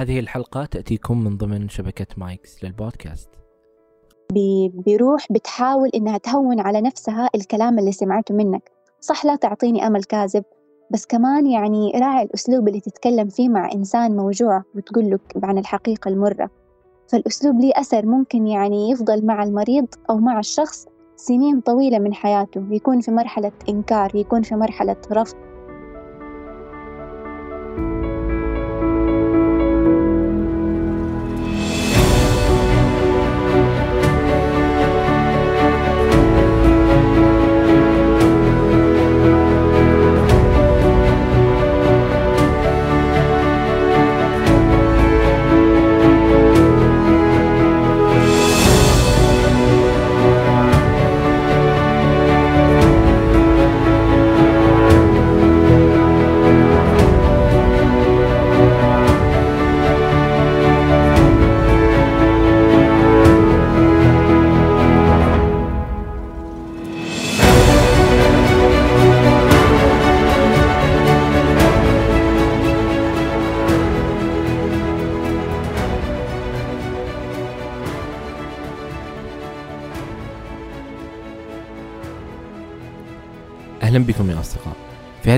هذه الحلقة تأتيكم من ضمن شبكة مايكس للبودكاست. بروح بتحاول إنها تهون على نفسها الكلام اللي سمعته منك. صح لا تعطيني أمل كاذب بس كمان يعني راعي الأسلوب اللي تتكلم فيه مع إنسان موجوع وتقول له عن الحقيقة المرة. فالأسلوب ليه أثر ممكن يعني يفضل مع المريض أو مع الشخص سنين طويلة من حياته يكون في مرحلة إنكار يكون في مرحلة رفض.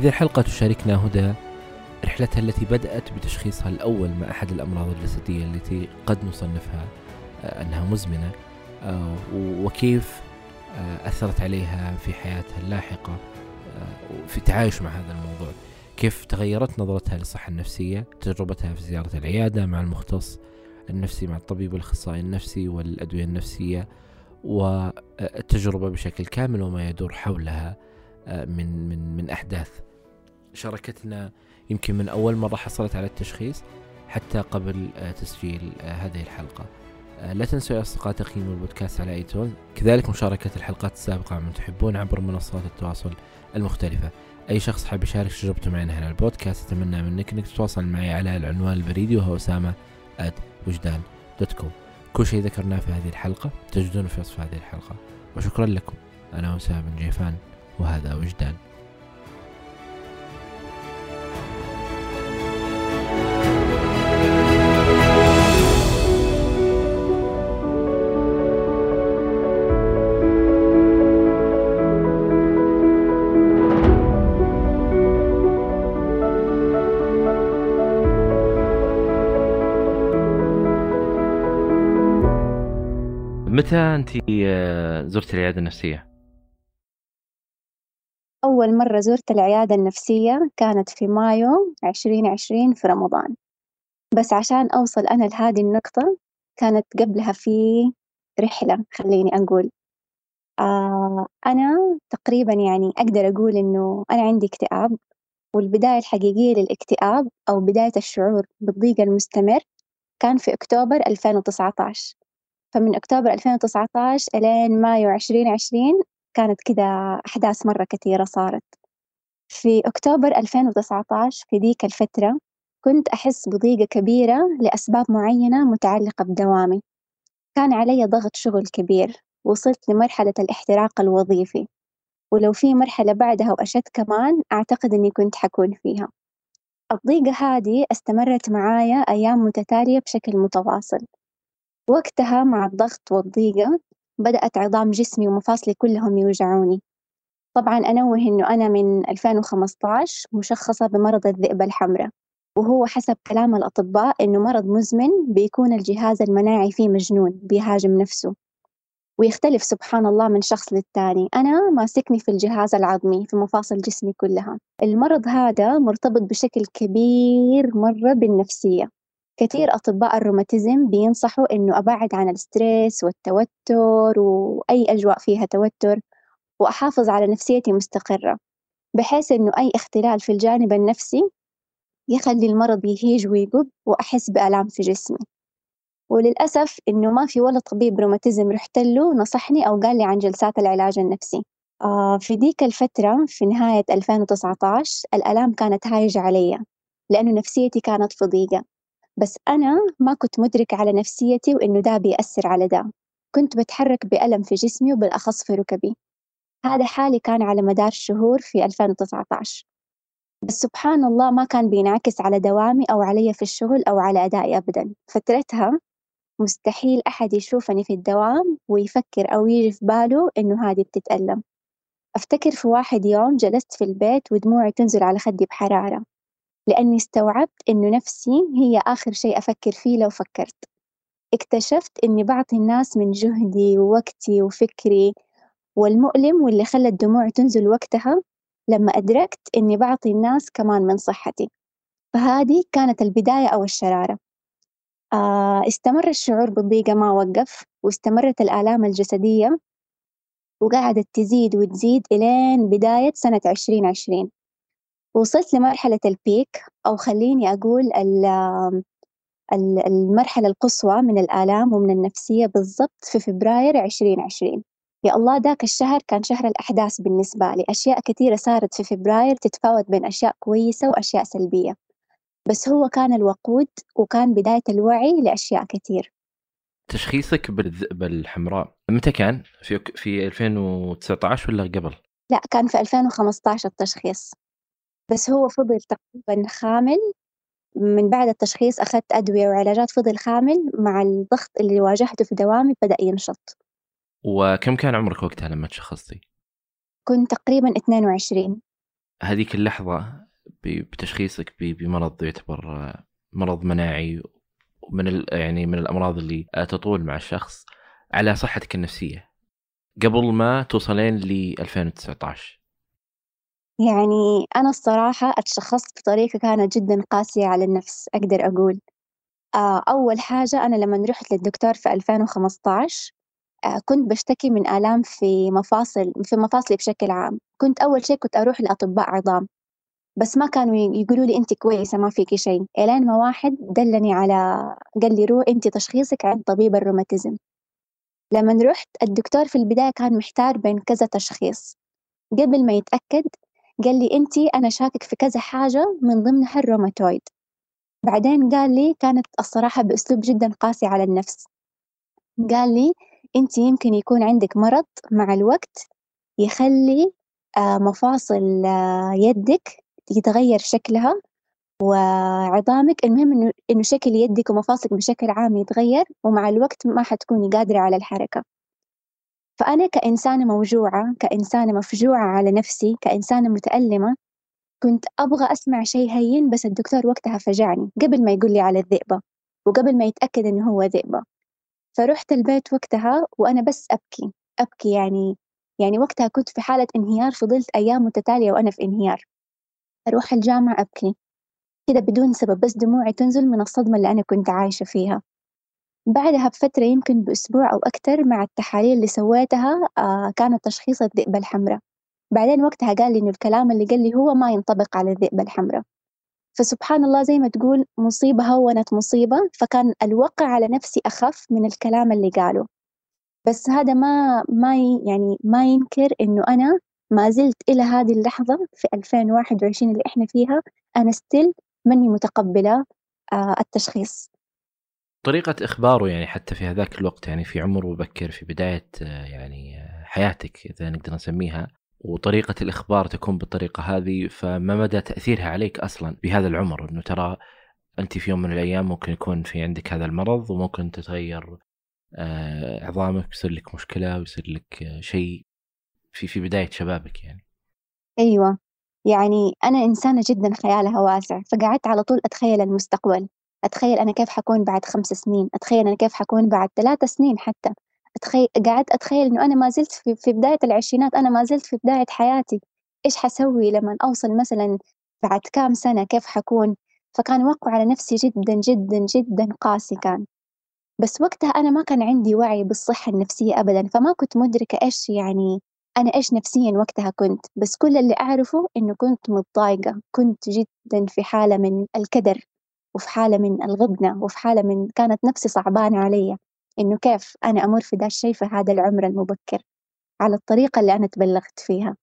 هذه الحلقة تشاركنا هدى رحلتها التي بدأت بتشخيصها الأول مع أحد الأمراض الجسدية التي قد نصنفها آه، أنها مزمنة آه، وكيف آه، أثرت عليها في حياتها اللاحقة في التعايش مع هذا الموضوع. كيف تغيرت نظرتها للصحة النفسية تجربتها في زيارة العيادة مع المختص النفسي مع الطبيب والأخصائي النفسي والأدوية النفسية والتجربة بشكل كامل وما يدور حولها من من من أحداث شاركتنا يمكن من أول مرة حصلت على التشخيص حتى قبل آه، تسجيل آه، هذه الحلقة. لا تنسوا يا أصدقاء تقييم البودكاست على iTunes كذلك مشاركة الحلقات السابقة من تحبون عبر منصات التواصل المختلفة. أي شخص حاب يشارك تجربته معنا هنا البودكاست أتمنى منك أنك تتواصل معي على العنوان البريدي وهو أسامة وجدان dot com كل شيء ذكرناه في هذه الحلقة تجدونه في وصف هذه الحلقة. وشكرا لكم. أنا أسامة بن جيفان وهذا وجدان. متى انت آه، زرتي العيادة النفسية؟ أول مرة زرت العيادة النفسية كانت في مايو عشرين عشرين في رمضان. بس عشان أوصل أنا لهذه النقطة كانت قبلها في رحلة خليني أقول. آه أنا تقريبا يعني أقدر أقول إنه أنا عندي اكتئاب والبداية الحقيقية للاكتئاب أو بداية الشعور بالضيق المستمر كان في أكتوبر 2019 فمن أكتوبر 2019 إلين مايو 2020 كانت كده أحداث مرة كثيرة صارت. في أكتوبر 2019 في ذيك الفترة كنت أحس بضيقة كبيرة لأسباب معينة متعلقة بدوامي. كان علي ضغط شغل كبير وصلت لمرحلة الاحتراق الوظيفي. ولو في مرحلة بعدها وأشد كمان أعتقد أني كنت حكون فيها. الضيقة هذه استمرت معايا أيام متتالية بشكل متواصل. وقتها مع الضغط والضيقة بدأت عظام جسمي ومفاصلي كلهم يوجعوني. طبعا أنوه إنه أنا من 2015 مشخصة بمرض الذئبة الحمراء وهو حسب كلام الأطباء إنه مرض مزمن بيكون الجهاز المناعي فيه مجنون بيهاجم نفسه. ويختلف سبحان الله من شخص للتاني. أنا ماسكني في الجهاز العظمي في مفاصل جسمي كلها. المرض هذا مرتبط بشكل كبير مرة بالنفسية. كثير أطباء الروماتيزم بينصحوا إنه أبعد عن ال stress والتوتر وأي أجواء فيها توتر وأحافظ على نفسيتي مستقرة بحيث إنه أي اختلال في الجانب النفسي يخلي المرض يهيج ويقب وأحس بآلام في جسمي. وللأسف إنه ما في ولا طبيب روماتيزم رحت له نصحني أو قال لي عن جلسات العلاج النفسي. آه في ديك الفترة في نهاية 2019 الآلام كانت هايجة علي لأنه نفسيتي كانت في ضيقة بس أنا ما كنت مدركة على نفسيتي وإنه ده بيأثر على ده. كنت بتحرك بألم في جسمي وبالأخص في ركبي. هذا حالي كان على مدار شهور في 2019 بس سبحان الله ما كان بينعكس على دوامي أو علي في الشغل أو على أدائي أبدا. فترتها مستحيل أحد يشوفني في الدوام ويفكر أو يجي في باله إنه هذه بتتألم. أفتكر في واحد يوم جلست في البيت ودموعي تنزل على خدي بحرارة. لأني استوعبت إنه نفسي هي آخر شيء أفكر فيه لو فكرت. اكتشفت إني بعطي الناس من جهدي ووقتي وفكري والمؤلم واللي خلى الدموع تنزل وقتها لما أدركت إني بعطي الناس كمان من صحتي. فهذه كانت البداية أو الشرارة. آه استمر الشعور بالضيقة ما وقف واستمرت الآلام الجسدية وقعدت تزيد وتزيد إلين بداية سنة عشرين عشرين. وصلت لمرحلة البيك أو خليني أقول المرحلة القصوى من الآلام ومن النفسية بالضبط في فبراير عشرين عشرين. يا الله ذاك الشهر كان شهر الأحداث بالنسبة لي. أشياء كثيرة صارت في فبراير تتفاوت بين أشياء كويسة وأشياء سلبية. بس هو كان الوقود وكان بداية الوعي لأشياء كثير. تشخيصك بالذئبة الحمراء متى كان؟ في في 2019 ولا قبل؟ لا كان في 2015 التشخيص. بس هو فضل تقريبا خامل. من بعد التشخيص أخذت أدوية وعلاجات فضل خامل مع الضغط اللي واجهته في دوامي بدأ ينشط. وكم كان عمرك وقتها لما تشخصتي؟ كنت تقريبا 22 هذيك اللحظة بتشخيصك بمرض يعتبر مرض مناعي من يعني من الأمراض اللي تطول مع الشخص على صحتك النفسية. قبل ما توصلين ل 2019 يعني أنا الصراحة أتشخصت بطريقة كانت جدا قاسية على النفس أقدر أقول. آه، أول حاجة أنا لما رحت للدكتور في 2015 آه، كنت بشتكي من آلام في مفاصل في مفاصلي بشكل عام. كنت أول شيء كنت أروح لأطباء عظام بس ما كانوا يقولوا لي أنت كويسة ما فيكي شيء. إلين ما واحد دلني على قال لي روح أنت تشخيصك عند طبيب الروماتيزم. لما رحت الدكتور في البداية كان محتار بين كذا تشخيص. قبل ما يتأكد قال لي أنت أنا شاكك في كذا حاجة من ضمنها الروماتويد. بعدين قال لي كانت الصراحة بأسلوب جدا قاسي على النفس. قال لي أنت يمكن يكون عندك مرض مع الوقت يخلي آه، مفاصل آه، يدك يتغير شكلها وعظامك المهم إنه إنه شكل يدك ومفاصلك بشكل عام يتغير ومع الوقت ما حتكوني قادرة على الحركة. فأنا كإنسانة موجوعة كإنسانة مفجوعة على نفسي كإنسانة متألمة كنت أبغى أسمع شيء هين بس الدكتور وقتها فجعني قبل ما يقول لي على الذئبة وقبل ما يتأكد إنه هو ذئبة. فرحت البيت وقتها وأنا بس أبكي أبكي يعني يعني وقتها كنت في حالة انهيار فضلت أيام متتالية وأنا في انهيار. أروح الجامعة أبكي كده بدون سبب بس دموعي تنزل من الصدمة اللي أنا كنت عايشة فيها. بعدها بفترة يمكن بأسبوع أو أكتر مع التحاليل اللي سويتها آه كانت تشخيص الذئبة الحمراء. بعدين وقتها قال لي إنه الكلام اللي قال لي هو ما ينطبق على الذئبة الحمراء. فسبحان الله زي ما تقول مصيبة هونت مصيبة فكان الوقع على نفسي أخف من الكلام اللي قاله. بس هذا ما ما يعني ما ينكر إنه أنا ما زلت إلى هذه اللحظة في 2021 اللي إحنا فيها أنا ستيل ماني متقبلة آه التشخيص. طريقة إخباره يعني حتى في هذاك الوقت يعني في عمر مبكر في بداية آه، يعني آه، حياتك إذا نقدر نسميها وطريقة الإخبار تكون بالطريقة هذه فما مدى تأثيرها عليك أصلا بهذا العمر؟ أنه ترى أنت في يوم من الأيام ممكن يكون في عندك هذا المرض وممكن تتغير آه، عظامك يصير لك مشكلة ويصير لك شيء في في بداية شبابك يعني. أيوة. يعني أنا إنسانة جدا خيالها واسع فقعدت على طول أتخيل المستقبل. أتخيل أنا كيف حكون بعد خمس سنين أتخيل أنا كيف حكون بعد ثلاث سنين حتى. أتخيل قعدت أتخيل إنه أنا ما زلت في, في بداية العشرينات أنا ما زلت في بداية حياتي. إيش حسوي لما أوصل مثلا بعد كام سنة كيف حكون؟ فكان وقع على نفسي جدا جدا جدا قاسي كان. بس وقتها أنا ما كان عندي وعي بالصحة النفسية أبدا فما كنت مدركة إيش يعني أنا إيش نفسيًا وقتها كنت، بس كل اللي أعرفه إنه كنت متضايقة، كنت جدًا في حالة من الكدر، وفي حالة من الغبنة، وفي حالة من كانت نفسي صعبانة علي، إنه كيف أنا أمر في دا الشي في هذا العمر المبكر، على الطريقة اللي أنا تبلغت فيها.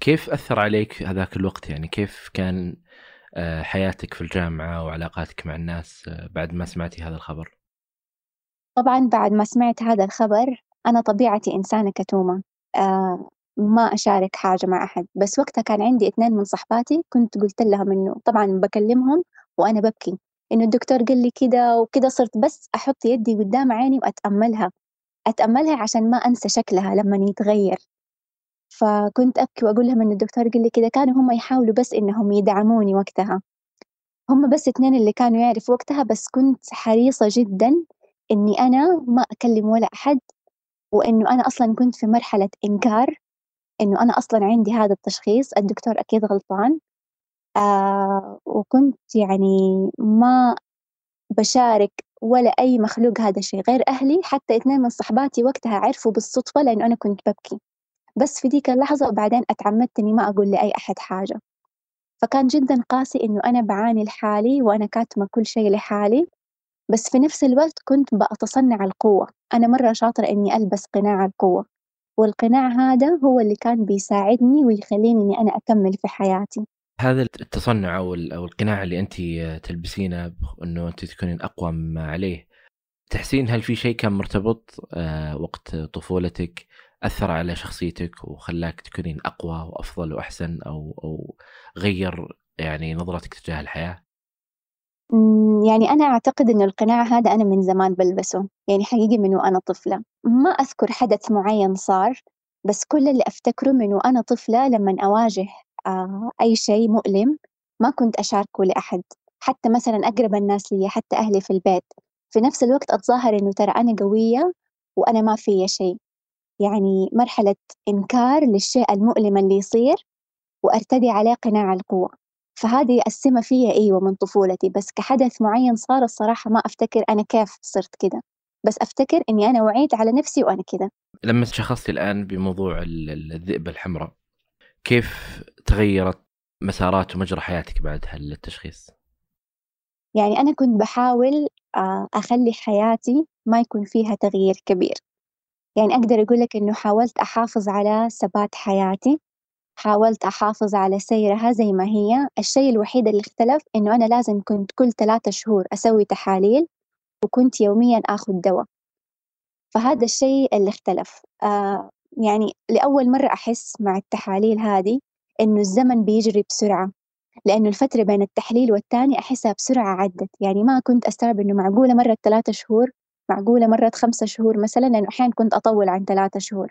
كيف أثر عليك هذاك الوقت يعني كيف كان آه، حياتك في الجامعة وعلاقاتك مع الناس آه، بعد ما سمعتي هذا الخبر؟ طبعًا بعد ما سمعت هذا الخبر أنا طبيعتي إنسانة كتومة. آه ما أشارك حاجة مع أحد بس وقتها كان عندي اثنين من صحباتي كنت قلت لهم إنه طبعا بكلمهم وأنا ببكي إنه الدكتور قال لي كده وكده صرت بس أحط يدي قدام عيني وأتأملها أتأملها عشان ما أنسى شكلها لما يتغير. فكنت أبكي وأقول لهم إن الدكتور قال لي كده كانوا هم يحاولوا بس إنهم يدعموني وقتها. هم بس اثنين اللي كانوا يعرفوا وقتها بس كنت حريصة جدا إني أنا ما أكلم ولا أحد وإنه أنا أصلا كنت في مرحلة إنكار إنه أنا أصلا عندي هذا التشخيص الدكتور أكيد غلطان. آه وكنت يعني ما بشارك ولا أي مخلوق هذا الشيء غير أهلي حتى اثنين من صحباتي وقتها عرفوا بالصدفة لأنه أنا كنت ببكي. بس في ديك اللحظة وبعدين أتعمدت إني ما أقول لأي أحد حاجة. فكان جدا قاسي إنه أنا بعاني لحالي وأنا كاتمة كل شيء لحالي بس في نفس الوقت كنت بأتصنع القوة. أنا مرة شاطرة إني ألبس قناع القوة والقناع هذا هو اللي كان بيساعدني ويخليني إني أنا أكمل في حياتي. هذا التصنع أو أو القناع اللي أنت تلبسينه إنه أنت تكونين أقوى مما عليه. تحسين هل في شيء كان مرتبط آه، وقت طفولتك أثر على شخصيتك وخلاك تكونين أقوى وأفضل وأحسن أو أو غير يعني نظرتك تجاه الحياة؟ يعني أنا أعتقد إنه القناع هذا أنا من زمان بلبسه، يعني حقيقي من وأنا طفلة، ما أذكر حدث معين صار، بس كل اللي أفتكره من وأنا طفلة لمن أواجه آه أي شيء مؤلم ما كنت أشاركه لأحد، حتى مثلا أقرب الناس لي حتى أهلي في البيت، في نفس الوقت أتظاهر إنه ترى أنا قوية وأنا ما فيا شيء، يعني مرحلة إنكار للشيء المؤلم اللي يصير وأرتدي عليه قناع القوة. فهذه السمة فيا أيوة من طفولتي بس كحدث معين صار الصراحة ما أفتكر أنا كيف صرت كده. بس أفتكر إني أنا وعيت على نفسي وأنا كده. لما تشخصتي الآن بموضوع الذئبة الحمراء. كيف تغيرت مسارات ومجرى حياتك بعد هالتشخيص؟ يعني أنا كنت بحاول آه، أخلي حياتي ما يكون فيها تغيير كبير. يعني أقدر أقول لك إنه حاولت أحافظ على ثبات حياتي حاولت أحافظ على سيرها زي ما هي. الشيء الوحيد اللي اختلف إنه أنا لازم كنت كل ثلاثة شهور أسوي تحاليل وكنت يوميا آخذ دواء. فهذا الشيء اللي اختلف. آه يعني لأول مرة أحس مع التحاليل هذه إنه الزمن بيجري بسرعة لأنه الفترة بين التحليل والتاني أحسها بسرعة عدت. يعني ما كنت أستوعب إنه معقولة مرة ثلاثة شهور معقولة مرة خمسة شهور مثلا لأنه أحيانا كنت أطول عن ثلاثة شهور.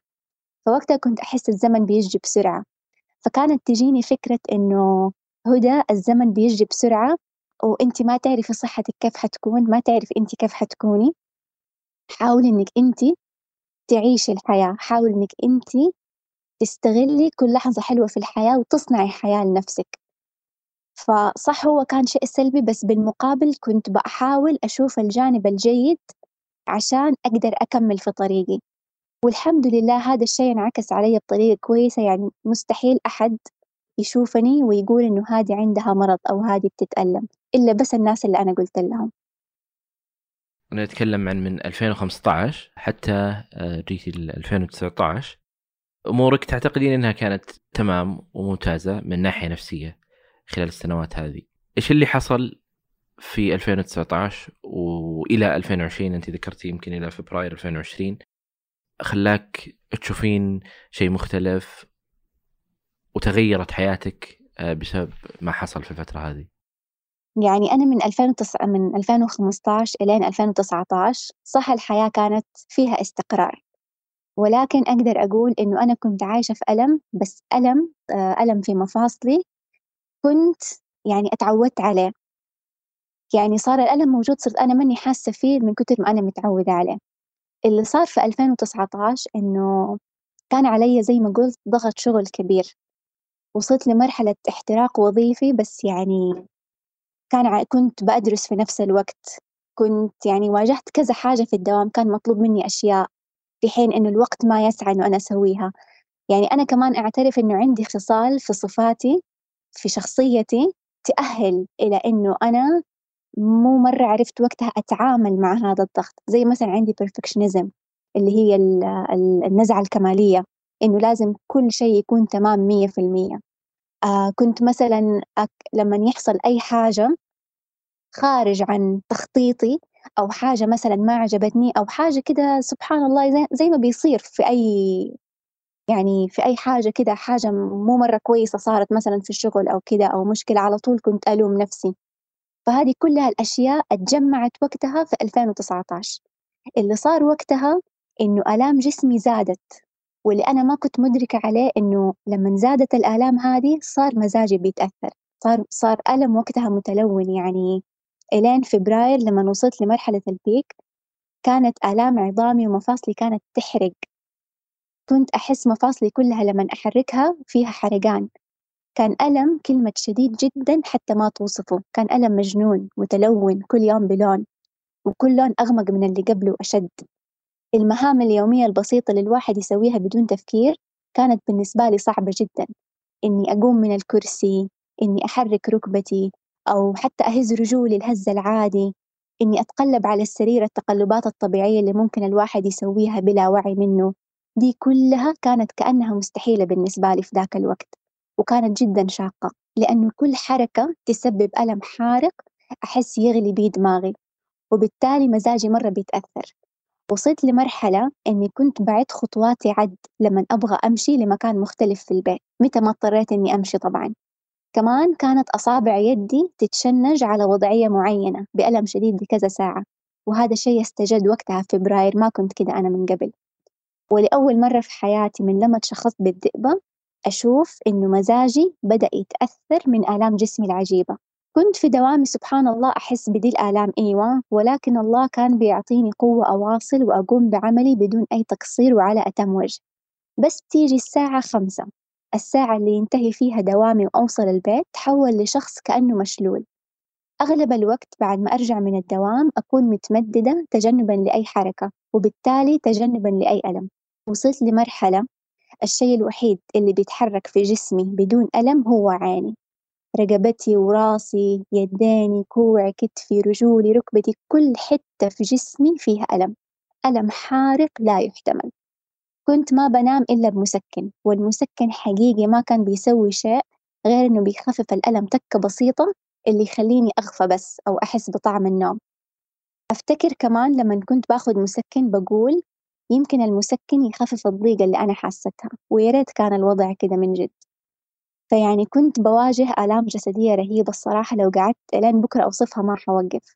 فوقتها كنت أحس الزمن بيجري بسرعة. فكانت تجيني فكرة إنه هدى الزمن بيجري بسرعة وأنت ما تعرفي صحتك كيف حتكون ما تعرفي أنت كيف حتكوني. حاولي إنك أنت تعيشي الحياة. حاولي إنك أنت تستغلي كل لحظة حلوة في الحياة وتصنعي حياة لنفسك. فصح هو كان شيء سلبي بس بالمقابل كنت بحاول أشوف الجانب الجيد عشان أقدر أكمل في طريقي. والحمد لله هذا الشيء انعكس علي بطريقة كويسة يعني مستحيل أحد يشوفني ويقول إنه هذه عندها مرض أو هذه بتتألم إلا بس الناس اللي أنا قلت لهم. نتكلم عن من 2015 حتى آه، جيتي 2019 أمورك تعتقدين إنها كانت تمام وممتازة من ناحية نفسية خلال السنوات هذه. إيش اللي حصل في 2019 وإلى 2020 أنت ذكرتي يمكن إلى فبراير 2020 خلاك تشوفين شيء مختلف وتغيرت حياتك آه، بسبب ما حصل في الفترة هذه. يعني أنا من 2009 من 2015 إلين 2019 صح الحياة كانت فيها استقرار ولكن أقدر أقول إنه أنا كنت عايشة في ألم بس ألم آه، ألم في مفاصلي كنت يعني اتعودت عليه. يعني صار الألم موجود صرت أنا ماني حاسة فيه من كتر ما أنا متعودة عليه. اللي صار في 2019 إنه كان علي زي ما قلت ضغط شغل كبير وصلت لمرحلة احتراق وظيفي بس يعني كان كنت بدرس في نفس الوقت. كنت يعني واجهت كذا حاجة في الدوام كان مطلوب مني أشياء في حين إنه الوقت ما يسعى إنه أنا أسويها. يعني أنا كمان أعترف إنه عندي خصال في صفاتي في شخصيتي تأهل إلى إنه أنا مو مرة عرفت وقتها أتعامل مع هذا الضغط. زي مثلا عندي perfectionism اللي هي النزعة الكمالية إنه لازم كل شيء يكون تمام مية في المية. آه كنت مثلا أك... لما يحصل أي حاجة خارج عن تخطيطي أو حاجة مثلا ما عجبتني أو حاجة كده سبحان الله زي, زي ما بيصير في أي يعني في أي حاجة كده حاجة مو مرة كويسة صارت مثلا في الشغل أو كده أو مشكلة على طول كنت ألوم نفسي. فهذه كلها الأشياء اتجمعت وقتها في 2019 اللي صار وقتها إنه آلام جسمي زادت. واللي أنا ما كنت مدركة عليه إنه لما زادت الآلام هذه صار مزاجي بيتأثر. صار صار ألم وقتها متلون. يعني إلين فبراير لما وصلت لمرحلة البيك كانت آلام عظامي ومفاصلي كانت تحرق. كنت أحس مفاصلي كلها لما أحركها فيها حرقان. كان ألم كلمة شديد جدا حتى ما توصفه. كان ألم مجنون متلون كل يوم بلون وكل لون أغمق من اللي قبله أشد. المهام اليومية البسيطة اللي الواحد يسويها بدون تفكير كانت بالنسبة لي صعبة جدا. إني أقوم من الكرسي إني أحرك ركبتي أو حتى أهز رجولي الهز العادي. إني أتقلب على السرير التقلبات الطبيعية اللي ممكن الواحد يسويها بلا وعي منه. دي كلها كانت كأنها مستحيلة بالنسبة لي في ذاك الوقت وكانت جدا شاقة لأنه كل حركة تسبب ألم حارق أحس يغلي بيه دماغي وبالتالي مزاجي مرة بيتأثر. وصلت لمرحلة إني كنت بعد خطواتي عد لما أبغى أمشي لمكان مختلف في البيت متى ما اضطريت إني أمشي طبعا. كمان كانت أصابع يدي تتشنج على وضعية معينة بألم شديد لكذا ساعة وهذا الشيء استجد وقتها في فبراير ما كنت كده أنا من قبل. ولأول مرة في حياتي من لما تشخصت بالذئبة أشوف إنه مزاجي بدأ يتأثر من آلام جسمي العجيبة. كنت في دوامي سبحان الله أحس بدي الآلام أيوة. ولكن الله كان بيعطيني قوة أواصل وأقوم بعملي بدون أي تقصير وعلى أتم وجه. بس تيجي الساعة خمسة. الساعة اللي ينتهي فيها دوامي وأوصل البيت تحول لشخص كأنه مشلول. أغلب الوقت بعد ما أرجع من الدوام أكون متمددة تجنبا لأي حركة وبالتالي تجنبا لأي ألم. وصلت لمرحلة الشيء الوحيد اللي بيتحرك في جسمي بدون ألم هو عيني. رقبتي وراسي يديني كوعي كتفي رجولي ركبتي كل حتة في جسمي فيها ألم. ألم حارق لا يحتمل. كنت ما بنام إلا بمسكن والمسكن حقيقي ما كان بيسوي شيء غير إنه بيخفف الألم تكة بسيطة اللي يخليني أغفى بس أو أحس بطعم النوم. أفتكر كمان لما كنت باخد مسكن بقول يمكن المسكن يخفف الضيقة اللي أنا حاستها ويا ريت كان الوضع كده من جد. فيعني كنت بواجه آلام جسدية رهيبة الصراحة لو قعدت لين بكرة أوصفها ما حوقف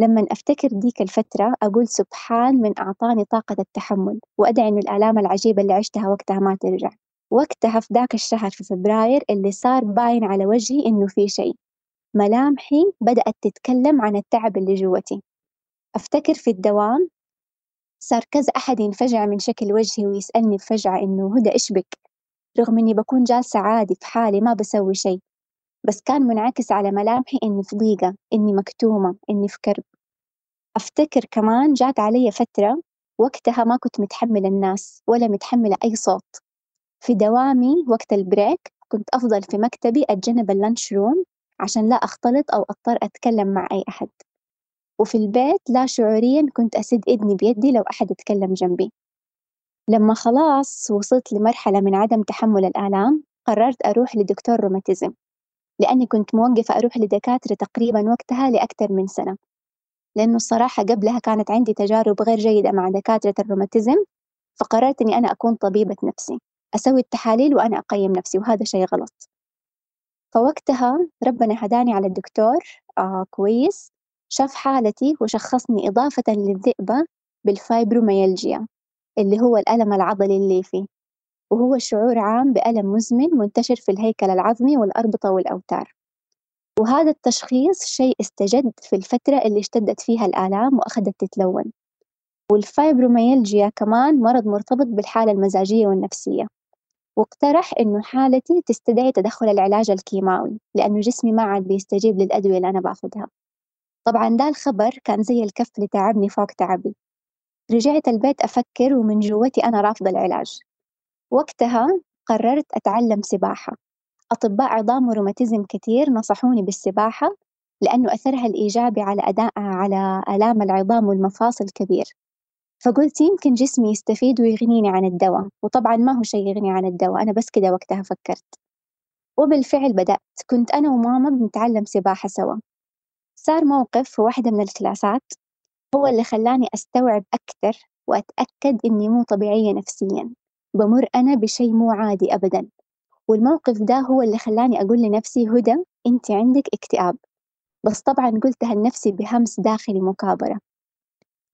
لما أفتكر ديك الفترة أقول سبحان من أعطاني طاقة التحمل وأدعي إن الآلام العجيبة اللي عشتها وقتها ما ترجع. وقتها في ذاك الشهر في فبراير اللي صار باين على وجهي إنه في شيء. ملامحي بدأت تتكلم عن التعب اللي جوتي. أفتكر في الدوام صار كذا أحد ينفجع من شكل وجهي ويسألني بفجعة إنه هدى إيش بك؟ رغم إني بكون جالسة عادي في حالي ما بسوي شيء بس كان منعكس على ملامحي إني في ضيقة إني مكتومة إني في كرب. أفتكر كمان جات علي فترة وقتها ما كنت متحملة الناس ولا متحملة أي صوت. في دوامي وقت ال break كنت أفضل في مكتبي أتجنب ال lunch room عشان لا أختلط أو أضطر أتكلم مع أي أحد. وفي البيت لا شعوريا كنت أسد إذني بيدي لو أحد يتكلم جنبي. لما خلاص وصلت لمرحلة من عدم تحمل الآلام قررت أروح لدكتور روماتيزم لأني كنت موقفة أروح لدكاترة تقريبا وقتها لأكثر من سنة. لأنه الصراحة قبلها كانت عندي تجارب غير جيدة مع دكاترة الروماتيزم فقررت إني أنا أكون طبيبة نفسي أسوي التحاليل وأنا أقيم نفسي وهذا شيء غلط. فوقتها ربنا هداني على الدكتور آه كويس شاف حالتي وشخصني إضافة للذئبة بالفايبروميالجيا. اللي هو الألم العضلي الليفي وهو شعور عام بألم مزمن منتشر في الهيكل العظمي والأربطة والأوتار. وهذا التشخيص شيء استجد في الفترة اللي اشتدت فيها الآلام وأخذت تتلون. والفايبروميالجيا كمان مرض مرتبط بالحالة المزاجية والنفسية. واقترح إنه حالتي تستدعي تدخل العلاج الكيماوي لأنه جسمي ما عاد بيستجيب للأدوية اللي أنا باخذها. طبعا ده الخبر كان زي الكف اللي تعبني فوق تعبي. رجعت البيت أفكر ومن جوتي أنا رافضة العلاج. وقتها قررت أتعلم سباحة. أطباء عظام وروماتيزم كتير نصحوني بالسباحة لأنه أثرها الإيجابي على أداء على آلام العظام والمفاصل كبير فقلت يمكن جسمي يستفيد ويغنيني عن الدواء وطبعا ما هو شيء يغني عن الدواء أنا بس كده وقتها فكرت. وبالفعل بدأت. كنت أنا وماما بنتعلم سباحة سوا. صار موقف في واحدة من الكلاسات هو اللي خلاني أستوعب أكثر وأتأكد إني مو طبيعية نفسيا. بمر أنا بشيء مو عادي أبدا. والموقف ده هو اللي خلاني أقول لنفسي هدى أنت عندك اكتئاب. بس طبعا قلتها لنفسي بهمس داخلي مكابرة.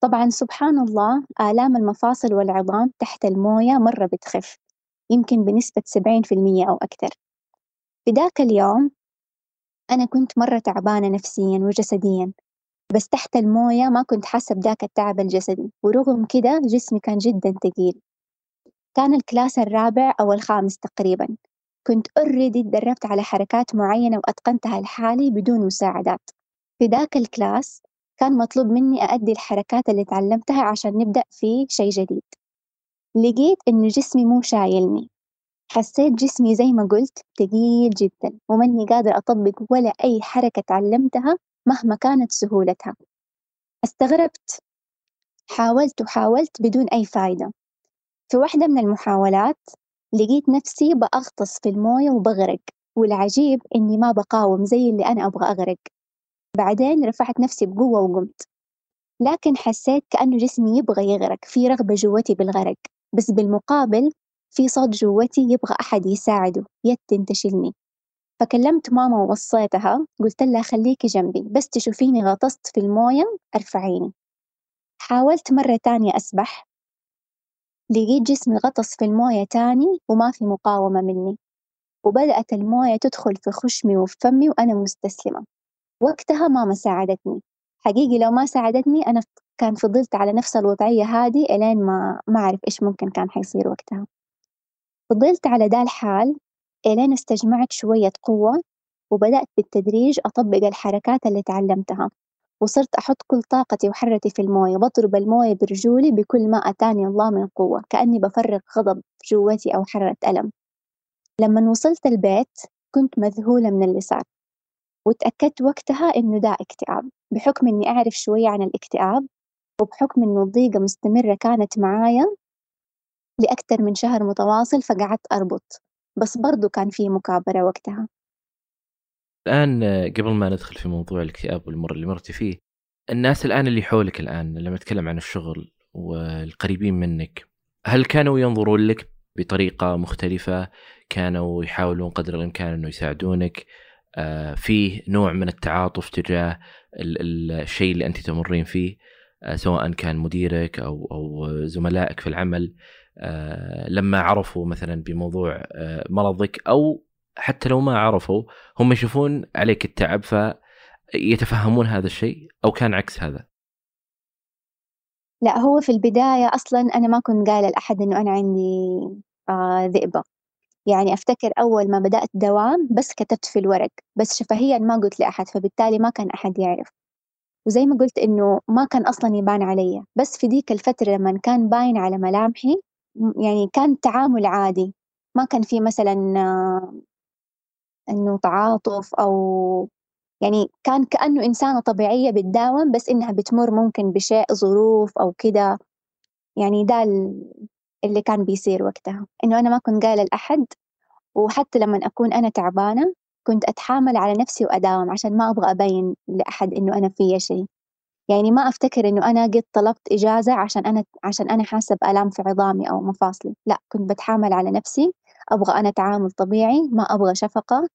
طبعا سبحان الله آلام المفاصل والعظام تحت الموية مرة بتخف يمكن بنسبة سبعين في المية أو أكثر. في ذاك اليوم أنا كنت مرة تعبانة نفسيا وجسديا. بس تحت الموية ما كنت حاسة بذاك التعب الجسدي ورغم كده جسمي كان جدا ثقيل كان ال class الرابع أو الخامس تقريبا. كنت already تدربت على حركات معينة وأتقنتها لحالي بدون مساعدات. في ذاك ال class كان مطلوب مني أأدي الحركات اللي تعلمتها عشان نبدأ في شيء جديد. لقيت إنه جسمي مو شايلني. حسيت جسمي زي ما قلت تقيل جدا وماني قادرة أطبق ولا أي حركة تعلمتها مهما كانت سهولتها. استغربت. حاولت وحاولت بدون أي فايدة. في واحدة من المحاولات لقيت نفسي بأغطس في الموية وبغرق والعجيب إني ما بقاوم زي اللي أنا أبغى أغرق. بعدين رفعت نفسي بقوة وقمت. لكن حسيت كأنه جسمي يبغى يغرق في رغبة جوتي بالغرق. بس بالمقابل في صوت جوتي يبغى أحد يساعده يد تنتشلني. فكلمت ماما ووصيتها قلت لها خليكي جنبي بس تشوفيني غطست في الموية أرفعيني. حاولت مرة تانية أسبح. لقيت جسمي غطس في الموية تاني وما في مقاومة مني. وبدأت الموية تدخل في خشمي وفي فمي وأنا مستسلمة. وقتها ماما ساعدتني. حقيقي لو ما ساعدتني أنا كان فضلت على نفس الوضعية هذه إلين ما ما أعرف إيش ممكن كان حيصير وقتها. فضلت على دا الحال إلين استجمعت شوية قوة وبدأت بالتدريج أطبق الحركات اللي تعلمتها وصرت أحط كل طاقتي وحرتي في الموية بضرب الموية برجولي بكل ما أتاني الله من قوة كأني بفرغ غضب جوتي أو حرة ألم. لما وصلت البيت كنت مذهولة من اللي صار وتأكدت وقتها إنه ده اكتئاب بحكم إني أعرف شوية عن الاكتئاب وبحكم إنه الضيقة مستمرة كانت معايا لأكثر من شهر متواصل فقعدت أربط. بس برضو كان في مكابرة وقتها. الآن قبل ما ندخل في موضوع الاكتئاب والمر اللي مرتي فيه الناس الآن اللي حولك الآن لما نتكلم عن الشغل والقريبين منك هل كانوا ينظرون لك بطريقة مختلفة؟ كانوا يحاولون قدر الإمكان أنه يساعدونك؟ آه، فيه نوع من التعاطف تجاه الشيء اللي أنت تمرين فيه؟ آه، سواء كان مديرك أو أو زملائك في العمل. لما عرفوا مثلا بموضوع مرضك أو حتى لو ما عرفوا هم يشوفون عليك التعب فيتفهمون هذا الشيء أو كان عكس هذا. لا هو في البداية أصلا أنا ما كنت قايلة لأحد إنه أنا عندي آه ذئبة. يعني أفتكر أول ما بدأت دوام بس كتبت في الورق بس شفهيا ما قلت لأحد فبالتالي ما كان أحد يعرف. وزي ما قلت إنه ما كان أصلا يبان علي. بس في ديك الفترة لما كان باين على ملامحي يعني كان تعامل عادي. ما كان في مثلا آه، إنه تعاطف أو يعني كان كأنه إنسانة طبيعية بتداوم بس إنها بتمر ممكن بشيء ظروف أو كده. يعني ده اللي كان بيصير وقتها. إنه أنا ما كنت قايلة لأحد وحتى لما أكون أنا تعبانة كنت أتحامل على نفسي وأداوم عشان ما أبغى أبين لأحد إنه أنا فيا شيء. يعني ما أفتكر إنه أنا قد طلبت إجازة عشان أنا عشان أنا حاسة بآلام في عظامي أو مفاصلي. لا كنت بتحامل على نفسي. أبغى أنا تعامل طبيعي ما أبغى شفقة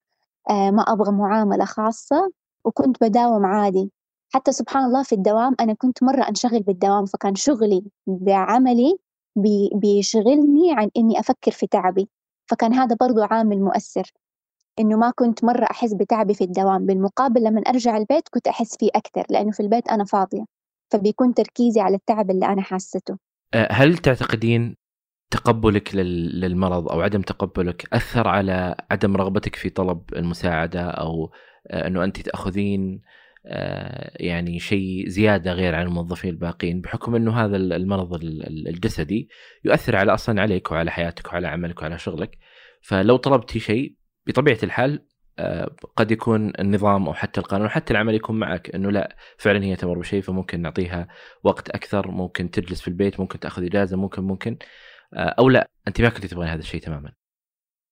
آه ما أبغى معاملة خاصة وكنت بداوم عادي. حتى سبحان الله في الدوام أنا كنت مرة أنشغل بالدوام فكان شغلي بعملي بي بيشغلني عن إني أفكر في تعبي. فكان هذا برضو عامل مؤثر. إنه ما كنت مرة أحس بتعبي في الدوام. بالمقابل لما أرجع البيت كنت أحس فيه أكثر لأنه في البيت أنا فاضية فبيكون تركيزي على التعب اللي أنا حاسته. آه، هل تعتقدين تقبلك للمرض أو عدم تقبلك أثر على عدم رغبتك في طلب المساعدة أو آه، إنه انت تأخذين آه، يعني شيء زيادة غير عن الموظفين الباقين بحكم إنه هذا المرض الجسدي يؤثر على أصلا عليك وعلى حياتك وعلى عملك وعلى شغلك؟ فلو طلبتي شيء بطبيعة الحال آه، قد يكون النظام أو حتى القانون حتى العمل يكون معك إنه لا فعلا هي تمر بشيء فممكن نعطيها وقت أكثر ممكن تجلس في البيت ممكن تأخذ إجازة ممكن ممكن آه، أو لا أنت ما كنت تبغين هذا الشيء تماما.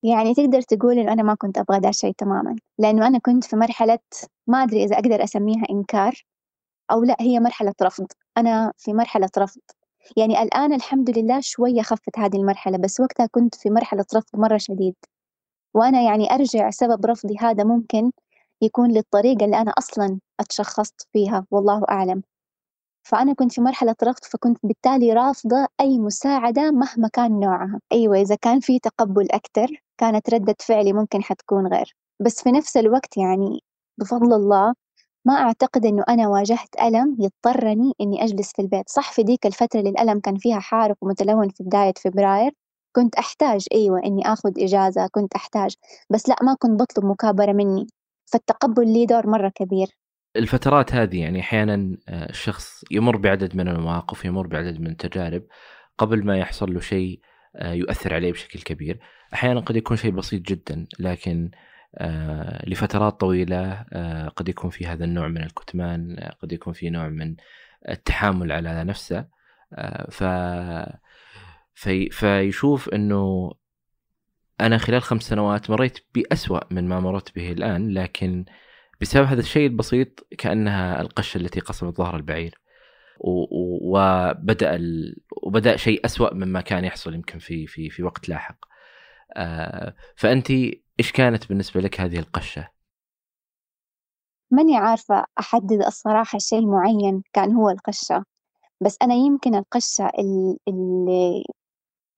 يعني تقدر تقول إنه أنا ما كنت أبغى ذا الشيء تماما لأنه أنا كنت في مرحلة ما أدري إذا أقدر أسميها إنكار أو لا هي مرحلة رفض. أنا في مرحلة رفض. يعني الآن الحمد لله شوية خفت هذه المرحلة بس وقتها كنت في مرحلة رفض مرة شديد. وأنا يعني أرجع سبب رفضي هذا ممكن يكون للطريقة اللي أنا أصلا أتشخصت فيها والله أعلم. فأنا كنت في مرحلة رفض فكنت بالتالي رافضة أي مساعدة مهما كان نوعها. أيوة إذا كان في تقبل أكتر كانت ردة فعلي ممكن حتكون غير. بس في نفس الوقت يعني بفضل الله ما أعتقد إنه أنا واجهت ألم يضطرني إني أجلس في البيت. صح في ديك الفترة اللي الألم كان فيها حارق ومتلون في بداية فبراير كنت أحتاج أيوة إني آخذ إجازة كنت أحتاج بس لأ ما كنت بطلب مكابرة مني فالتقبل لي دور مرة كبير. الفترات هذه يعني أحيانا آه، الشخص يمر بعدد من المواقف يمر بعدد من التجارب قبل ما يحصل له شيء آه، يؤثر عليه بشكل كبير. أحيانا قد يكون شيء بسيط جدا لكن آه، لفترات طويلة قد يكون في هذا النوع من الكتمان قد يكون في نوع من التحامل على نفسه ف في فيشوف إنه أنا خلال خمس سنوات مريت بأسوأ من ما مررت به الآن لكن بسبب هذا الشيء البسيط كأنها القشة التي قصمت ظهر البعير. وبدأ ال... وبدأ شيء أسوأ مما كان يحصل يمكن في في في وقت لاحق. آه، فانت إيش كانت بالنسبة لك هذه القشة؟ ماني عارفة أحدد الصراحة شيء معين كان هو القشة بس أنا يمكن القشة اللي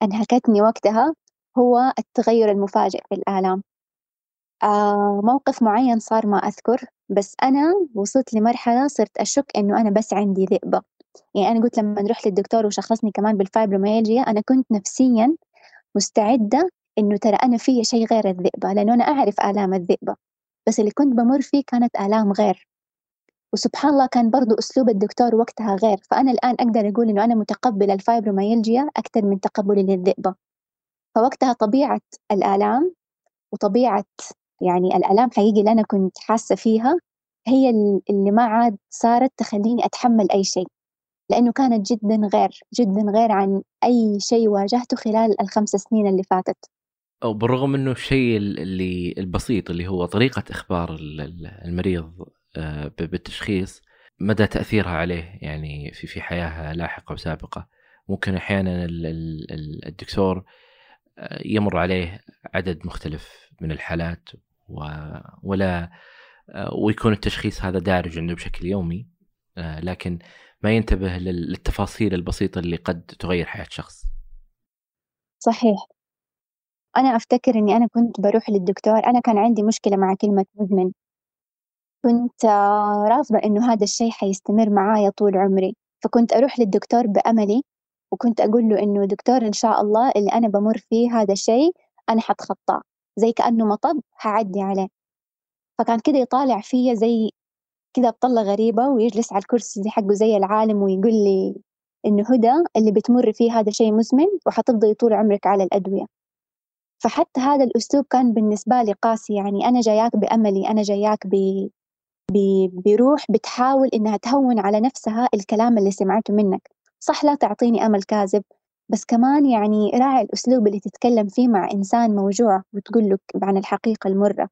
أنهكتني وقتها هو التغير المفاجئ في الآلام. آه موقف معين صار ما أذكر بس أنا وصلت لمرحلة صرت أشك إنه أنا بس عندي ذئبة. يعني أنا قلت لما رحت للدكتور وشخصني كمان بالفايبروميالجيا أنا كنت نفسيا مستعدة إنه ترى أنا في شيء غير الذئبة لأنه أنا أعرف آلام الذئبة. بس اللي كنت بمر فيه كانت آلام غير. وسبحان الله كان برضو أسلوب الدكتور وقتها غير فأنا الآن أقدر أقول إنه أنا متقبلة الفايبروميالجيا أكثر من تقبلي للذئبة. فوقتها طبيعة الآلام وطبيعة يعني الآلام حقيقي اللي أنا كنت حاسة فيها هي اللي ما عاد صارت تخليني أتحمل أي شيء لأنه كانت جدا غير جدا غير عن أي شيء واجهته خلال الخمس سنين اللي فاتت. أو بالرغم أنه الشيء اللي البسيط اللي هو طريقة إخبار المريض بالتشخيص مدى تأثيرها عليه يعني في في حياة لاحقة وسابقة. ممكن أحيانا الدكتور آه، يمر عليه عدد مختلف من الحالات ولا آه، ويكون التشخيص هذا دارج عنده بشكل يومي آه، لكن ما ينتبه للتفاصيل البسيطة اللي قد تغير حياة شخص. صحيح. أنا أفتكر إني أنا كنت بروح للدكتور أنا كان عندي مشكلة مع كلمة مدمن كنت رافضة إنه هذا الشيء حيستمر معايا طول عمري فكنت أروح للدكتور بأملي وكنت أقول له إنه دكتور إن شاء الله اللي أنا بمر فيه هذا الشيء أنا حتخطاه زي كأنه مطب حعدي عليه. فكان كده يطالع فيا زي كده بطلة غريبة ويجلس على الكرسي حقه زي العالم ويقول لي إنه هدى اللي بتمر فيه هذا شيء مزمن وحتفضلي طول عمرك على الأدوية. فحتى هذا الأسلوب كان بالنسبة لي قاسي يعني أنا جاياك بأملي أنا جاياك ب... بروح بتحاول إنها تهون على نفسها الكلام اللي سمعته منك. صح لا تعطيني أمل كاذب بس كمان يعني راعي الأسلوب اللي تتكلم فيه مع إنسان موجوع وتقول له عن الحقيقة المرة.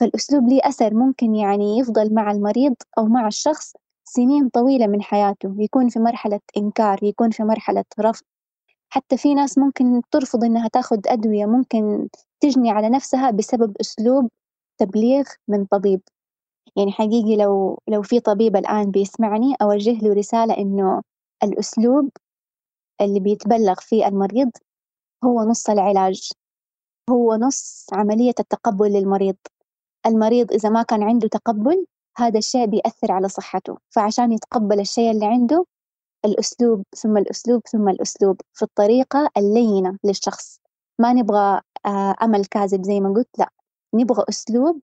فالأسلوب ليه أثر ممكن يعني يفضل مع المريض أو مع الشخص سنين طويلة من حياته يكون في مرحلة إنكار يكون في مرحلة رفض. حتى في ناس ممكن ترفض إنها تاخد أدوية ممكن تجني على نفسها بسبب أسلوب تبليغ من طبيب. يعني حقيقي لو لو في طبيب الآن بيسمعني أوجه له رسالة إنه الأسلوب اللي بيتبلغ فيه المريض هو نص العلاج هو نص عملية التقبل للمريض. المريض إذا ما كان عنده تقبل هذا الشيء بيأثر على صحته فعشان يتقبل الشيء اللي عنده الأسلوب ثم الأسلوب ثم الأسلوب في الطريقة اللينة للشخص. ما نبغى آه، أمل كاذب زي ما قلت لا نبغى أسلوب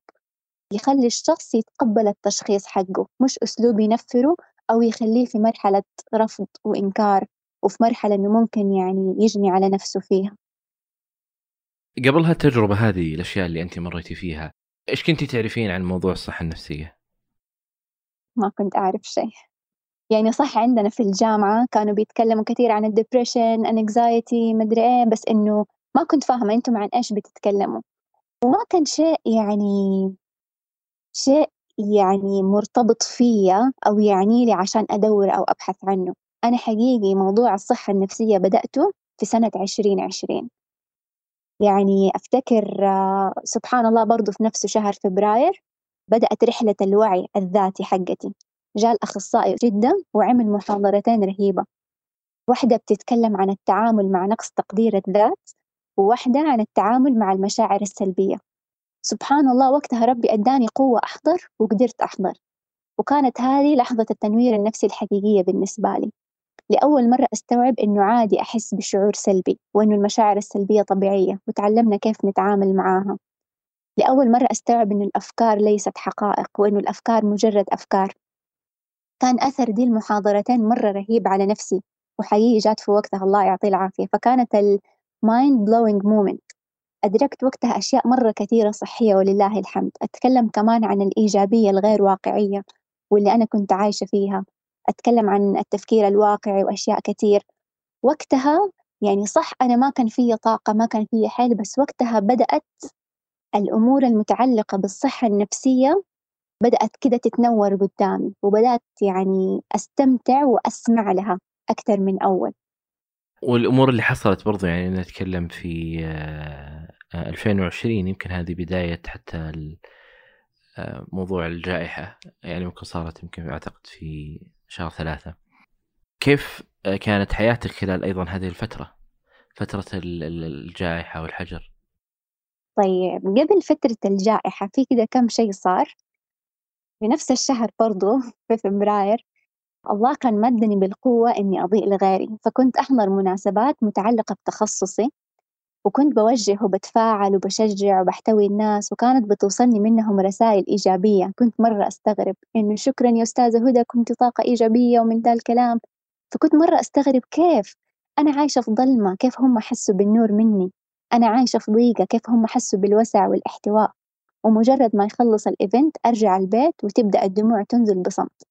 يخلي الشخص يتقبل التشخيص حقه مش أسلوب ينفره أو يخليه في مرحلة رفض وإنكار وفي مرحلة إنه ممكن يعني يجني على نفسه فيها. قبل هالتجربة هذه الأشياء اللي أنت مريتي فيها إيش كنتي تعرفين عن موضوع الصحة النفسية؟ ما كنت أعرف شيء. يعني صح عندنا في الجامعة كانوا بيتكلموا كثير عن ال depression anxiety مدري إيه بس إنه ما كنت فاهمة أنتم عن إيش بتتكلموا. وما كان شيء يعني شيء يعني مرتبط فيا أو يعني لي عشان أدور أو أبحث عنه. أنا حقيقي موضوع الصحة النفسية بدأته في سنة عشرين عشرين. يعني أفتكر آه، سبحان الله برضو في نفس شهر فبراير بدأت رحلة الوعي الذاتي حقتي. جاء الأخصائي جدا وعمل محاضرتين رهيبة. واحدة بتتكلم عن التعامل مع نقص تقدير الذات وواحدة عن التعامل مع المشاعر السلبية. سبحان الله وقتها ربي أداني قوة أحضر وقدرت أحضر. وكانت هذه لحظة التنوير النفسي الحقيقية بالنسبة لي. لأول مرة أستوعب إنه عادي أحس بشعور سلبي وإنه المشاعر السلبية طبيعية وتعلمنا كيف نتعامل معاها. لأول مرة أستوعب إنه الأفكار ليست حقائق وإنه الأفكار مجرد أفكار. كان أثر دي المحاضرتين مرة رهيب على نفسي وحقيقي جات في وقتها. الله يعطيه العافية. فكانت ال mind blowing moment أدركت وقتها أشياء مرة كثيرة صحية ولله الحمد. أتكلم كمان عن الإيجابية الغير واقعية واللي أنا كنت عايشة فيها. أتكلم عن التفكير الواقعي وأشياء كثير. وقتها يعني صح أنا ما كان في طاقة ما كان في حيل بس وقتها بدأت الأمور المتعلقة بالصحة النفسية بدأت كده تتنور قدامي وبدأت يعني أستمتع وأسمع لها أكثر من أول. والأمور اللي حصلت برضو يعني نتكلم في 2020 يمكن هذه بداية حتى موضوع الجائحة. يعني ممكن صارت يمكن أعتقد في شهر ثلاثة. كيف كانت حياتك خلال أيضا هذه الفترة؟ فترة الجائحة والحجر. طيب قبل فترة الجائحة في كده كم شيء صار؟ في نفس الشهر برضو في فبراير الله كان مدني بالقوة إني أضيء لغيري فكنت أحضر مناسبات متعلقة بتخصصي. وكنت بوجه وبتفاعل وبشجع وبحتوي الناس وكانت بتوصلني منهم رسائل إيجابية. كنت مرة أستغرب إنه شكرا يا أستاذة هدى كنت طاقة إيجابية ومن ذا الكلام. فكنت مرة أستغرب كيف أنا عايشة في ظلمة كيف هم حسوا بالنور مني؟ أنا عايشة في ضيقة كيف هم حسوا بالوسع والاحتواء؟ ومجرد ما يخلص ال event أرجع البيت وتبدأ الدموع تنزل بصمت.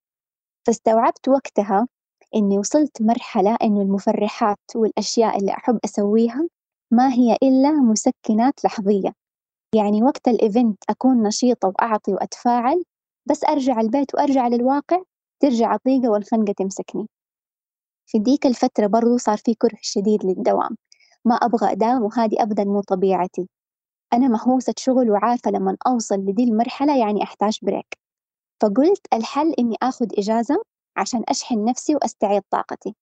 فاستوعبت وقتها إني وصلت مرحلة إنه المفرحات والأشياء اللي أحب أسويها ما هي إلا مسكنات لحظية. يعني وقت ال event أكون نشيطة وأعطي وأتفاعل بس أرجع البيت وأرجع للواقع ترجع الضيقة والخنقة تمسكني. في ديك الفترة برضو صار في كره شديد للدوام. ما أبغى أداوم وهذه أبدا مو طبيعتي. أنا مهووسة شغل وعارفة لما أوصل لدي المرحلة يعني أحتاج break. فقلت الحل إني آخذ إجازة عشان أشحن نفسي وأستعيد طاقتي.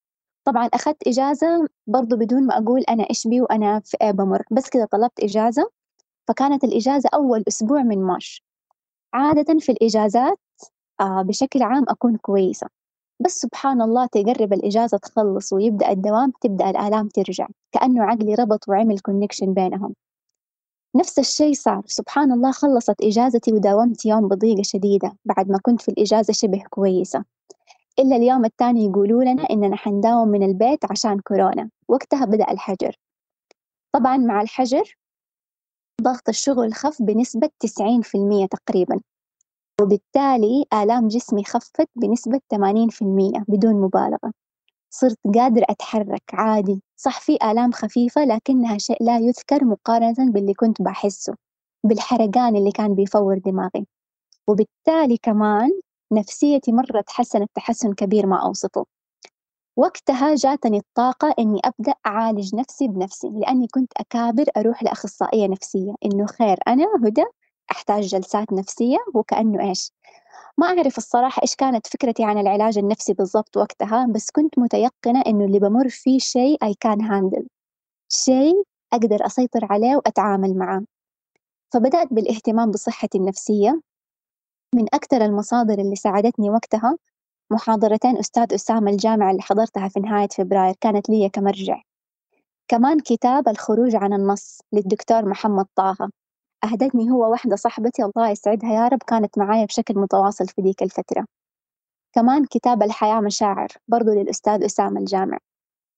طبعا أخذت إجازة برضو بدون ما أقول أنا إيش بي وأنا في إيش بمر بس كذا طلبت إجازة فكانت الإجازة أول أسبوع من March. عادة في الإجازات آه بشكل عام أكون كويسة. بس سبحان الله تقرب الإجازة تخلص ويبدأ الدوام تبدأ الآلام ترجع كأنه عقلي ربط وعمل connection بينهم. نفس الشيء صار. سبحان الله خلصت إجازتي وداومت يوم بضيقة شديدة بعد ما كنت في الإجازة شبه كويسة. إلا اليوم الثاني يقولوا لنا إننا حنداوم من البيت عشان كورونا. وقتها بدأ الحجر. طبعا مع الحجر ضغط الشغل خف بنسبة 90% تقريبا. وبالتالي آلام جسمي خفت بنسبة 80% بدون مبالغة. صرت قادرة أتحرك عادي. صح في آلام خفيفة لكنها شيء لا يذكر مقارنة باللي كنت بحسه بالحرقان اللي كان بيفور دماغي. وبالتالي كمان نفسيتي مرة تحسنت تحسن كبير ما أوصفه وقتها جاتني الطاقة إني أبدأ أعالج نفسي بنفسي لأني كنت أكابر أروح لأخصائية نفسية. إنه خير أنا هدى أحتاج جلسات نفسية وكأنه إيش؟ ما أعرف الصراحة إيش كانت فكرتي عن العلاج النفسي بالضبط وقتها بس كنت متيقنة إنه اللي بمر فيه شيء I can handle. شيء أقدر أسيطر عليه وأتعامل معاه فبدأت بالاهتمام بصحتي النفسية. من أكثر المصادر اللي ساعدتني وقتها محاضرتين أستاذ أسامة الجامعة اللي حضرتها في نهاية فبراير كانت لي كمرجع. كمان كتاب الخروج عن النص للدكتور محمد طه. أهدتني هو واحدة صاحبتي الله يسعدها يا رب كانت معايا بشكل متواصل في ذيك الفترة. كمان كتاب الحياة مشاعر برضو للأستاذ أسامة الجامع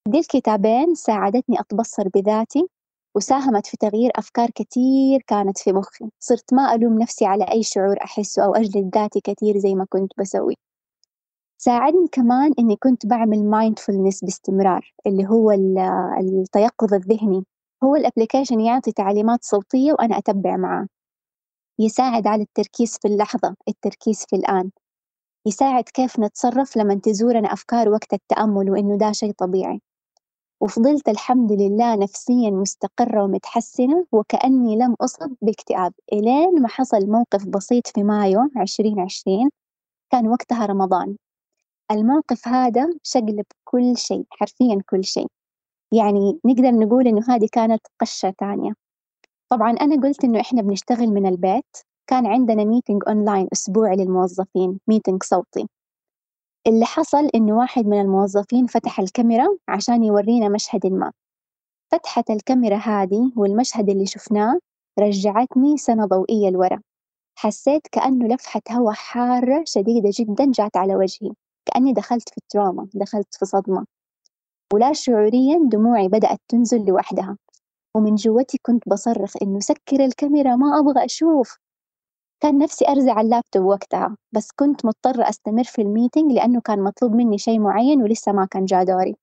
دي الكتابين ساعدتني أتبصر بذاتي وساهمت في تغيير أفكار كتير كانت في مخي. صرت ما ألوم نفسي على أي شعور أحسه أو أجلد ذاتي كتير زي ما كنت بسوي. ساعدني كمان إني كنت بعمل mindfulness باستمرار اللي هو التيقظ الذهني. هو ال application يعطي تعليمات صوتية وأنا أتبع معاه. يساعد على التركيز في اللحظة التركيز في الآن. يساعد كيف نتصرف لما تزورنا أفكار وقت التأمل وإنه ده شيء طبيعي. وفضلت الحمد لله نفسيا مستقرة ومتحسنة وكأني لم أصب باكتئاب. إلين ما حصل موقف بسيط في مايو عشرين عشرين كان وقتها رمضان. الموقف هذا شقلب كل شيء حرفيا كل شيء. يعني نقدر نقول إنه هذه كانت قشة تانية. طبعا أنا قلت إنه إحنا بنشتغل من البيت. كان عندنا meeting online أسبوعي للموظفين meeting صوتي. اللي حصل إنه واحد من الموظفين فتح الكاميرا عشان يورينا مشهد ما. فتحة الكاميرا هذه والمشهد اللي شفناه رجعتني سنة ضوئية لورا. حسيت كأنه لفحة هواء حارة شديدة جدا جات على وجهي. كأني دخلت في ال trauma دخلت في صدمة. ولا شعوريا دموعي بدأت تنزل لوحدها. ومن جوتي كنت بصرخ إنه سكر الكاميرا ما أبغى أشوف. كان نفسي أرزع اللابتوب وقتها بس كنت مضطرة أستمر في ال meeting لأنه كان مطلوب مني شيء معين ولسه ما كان جا دوري.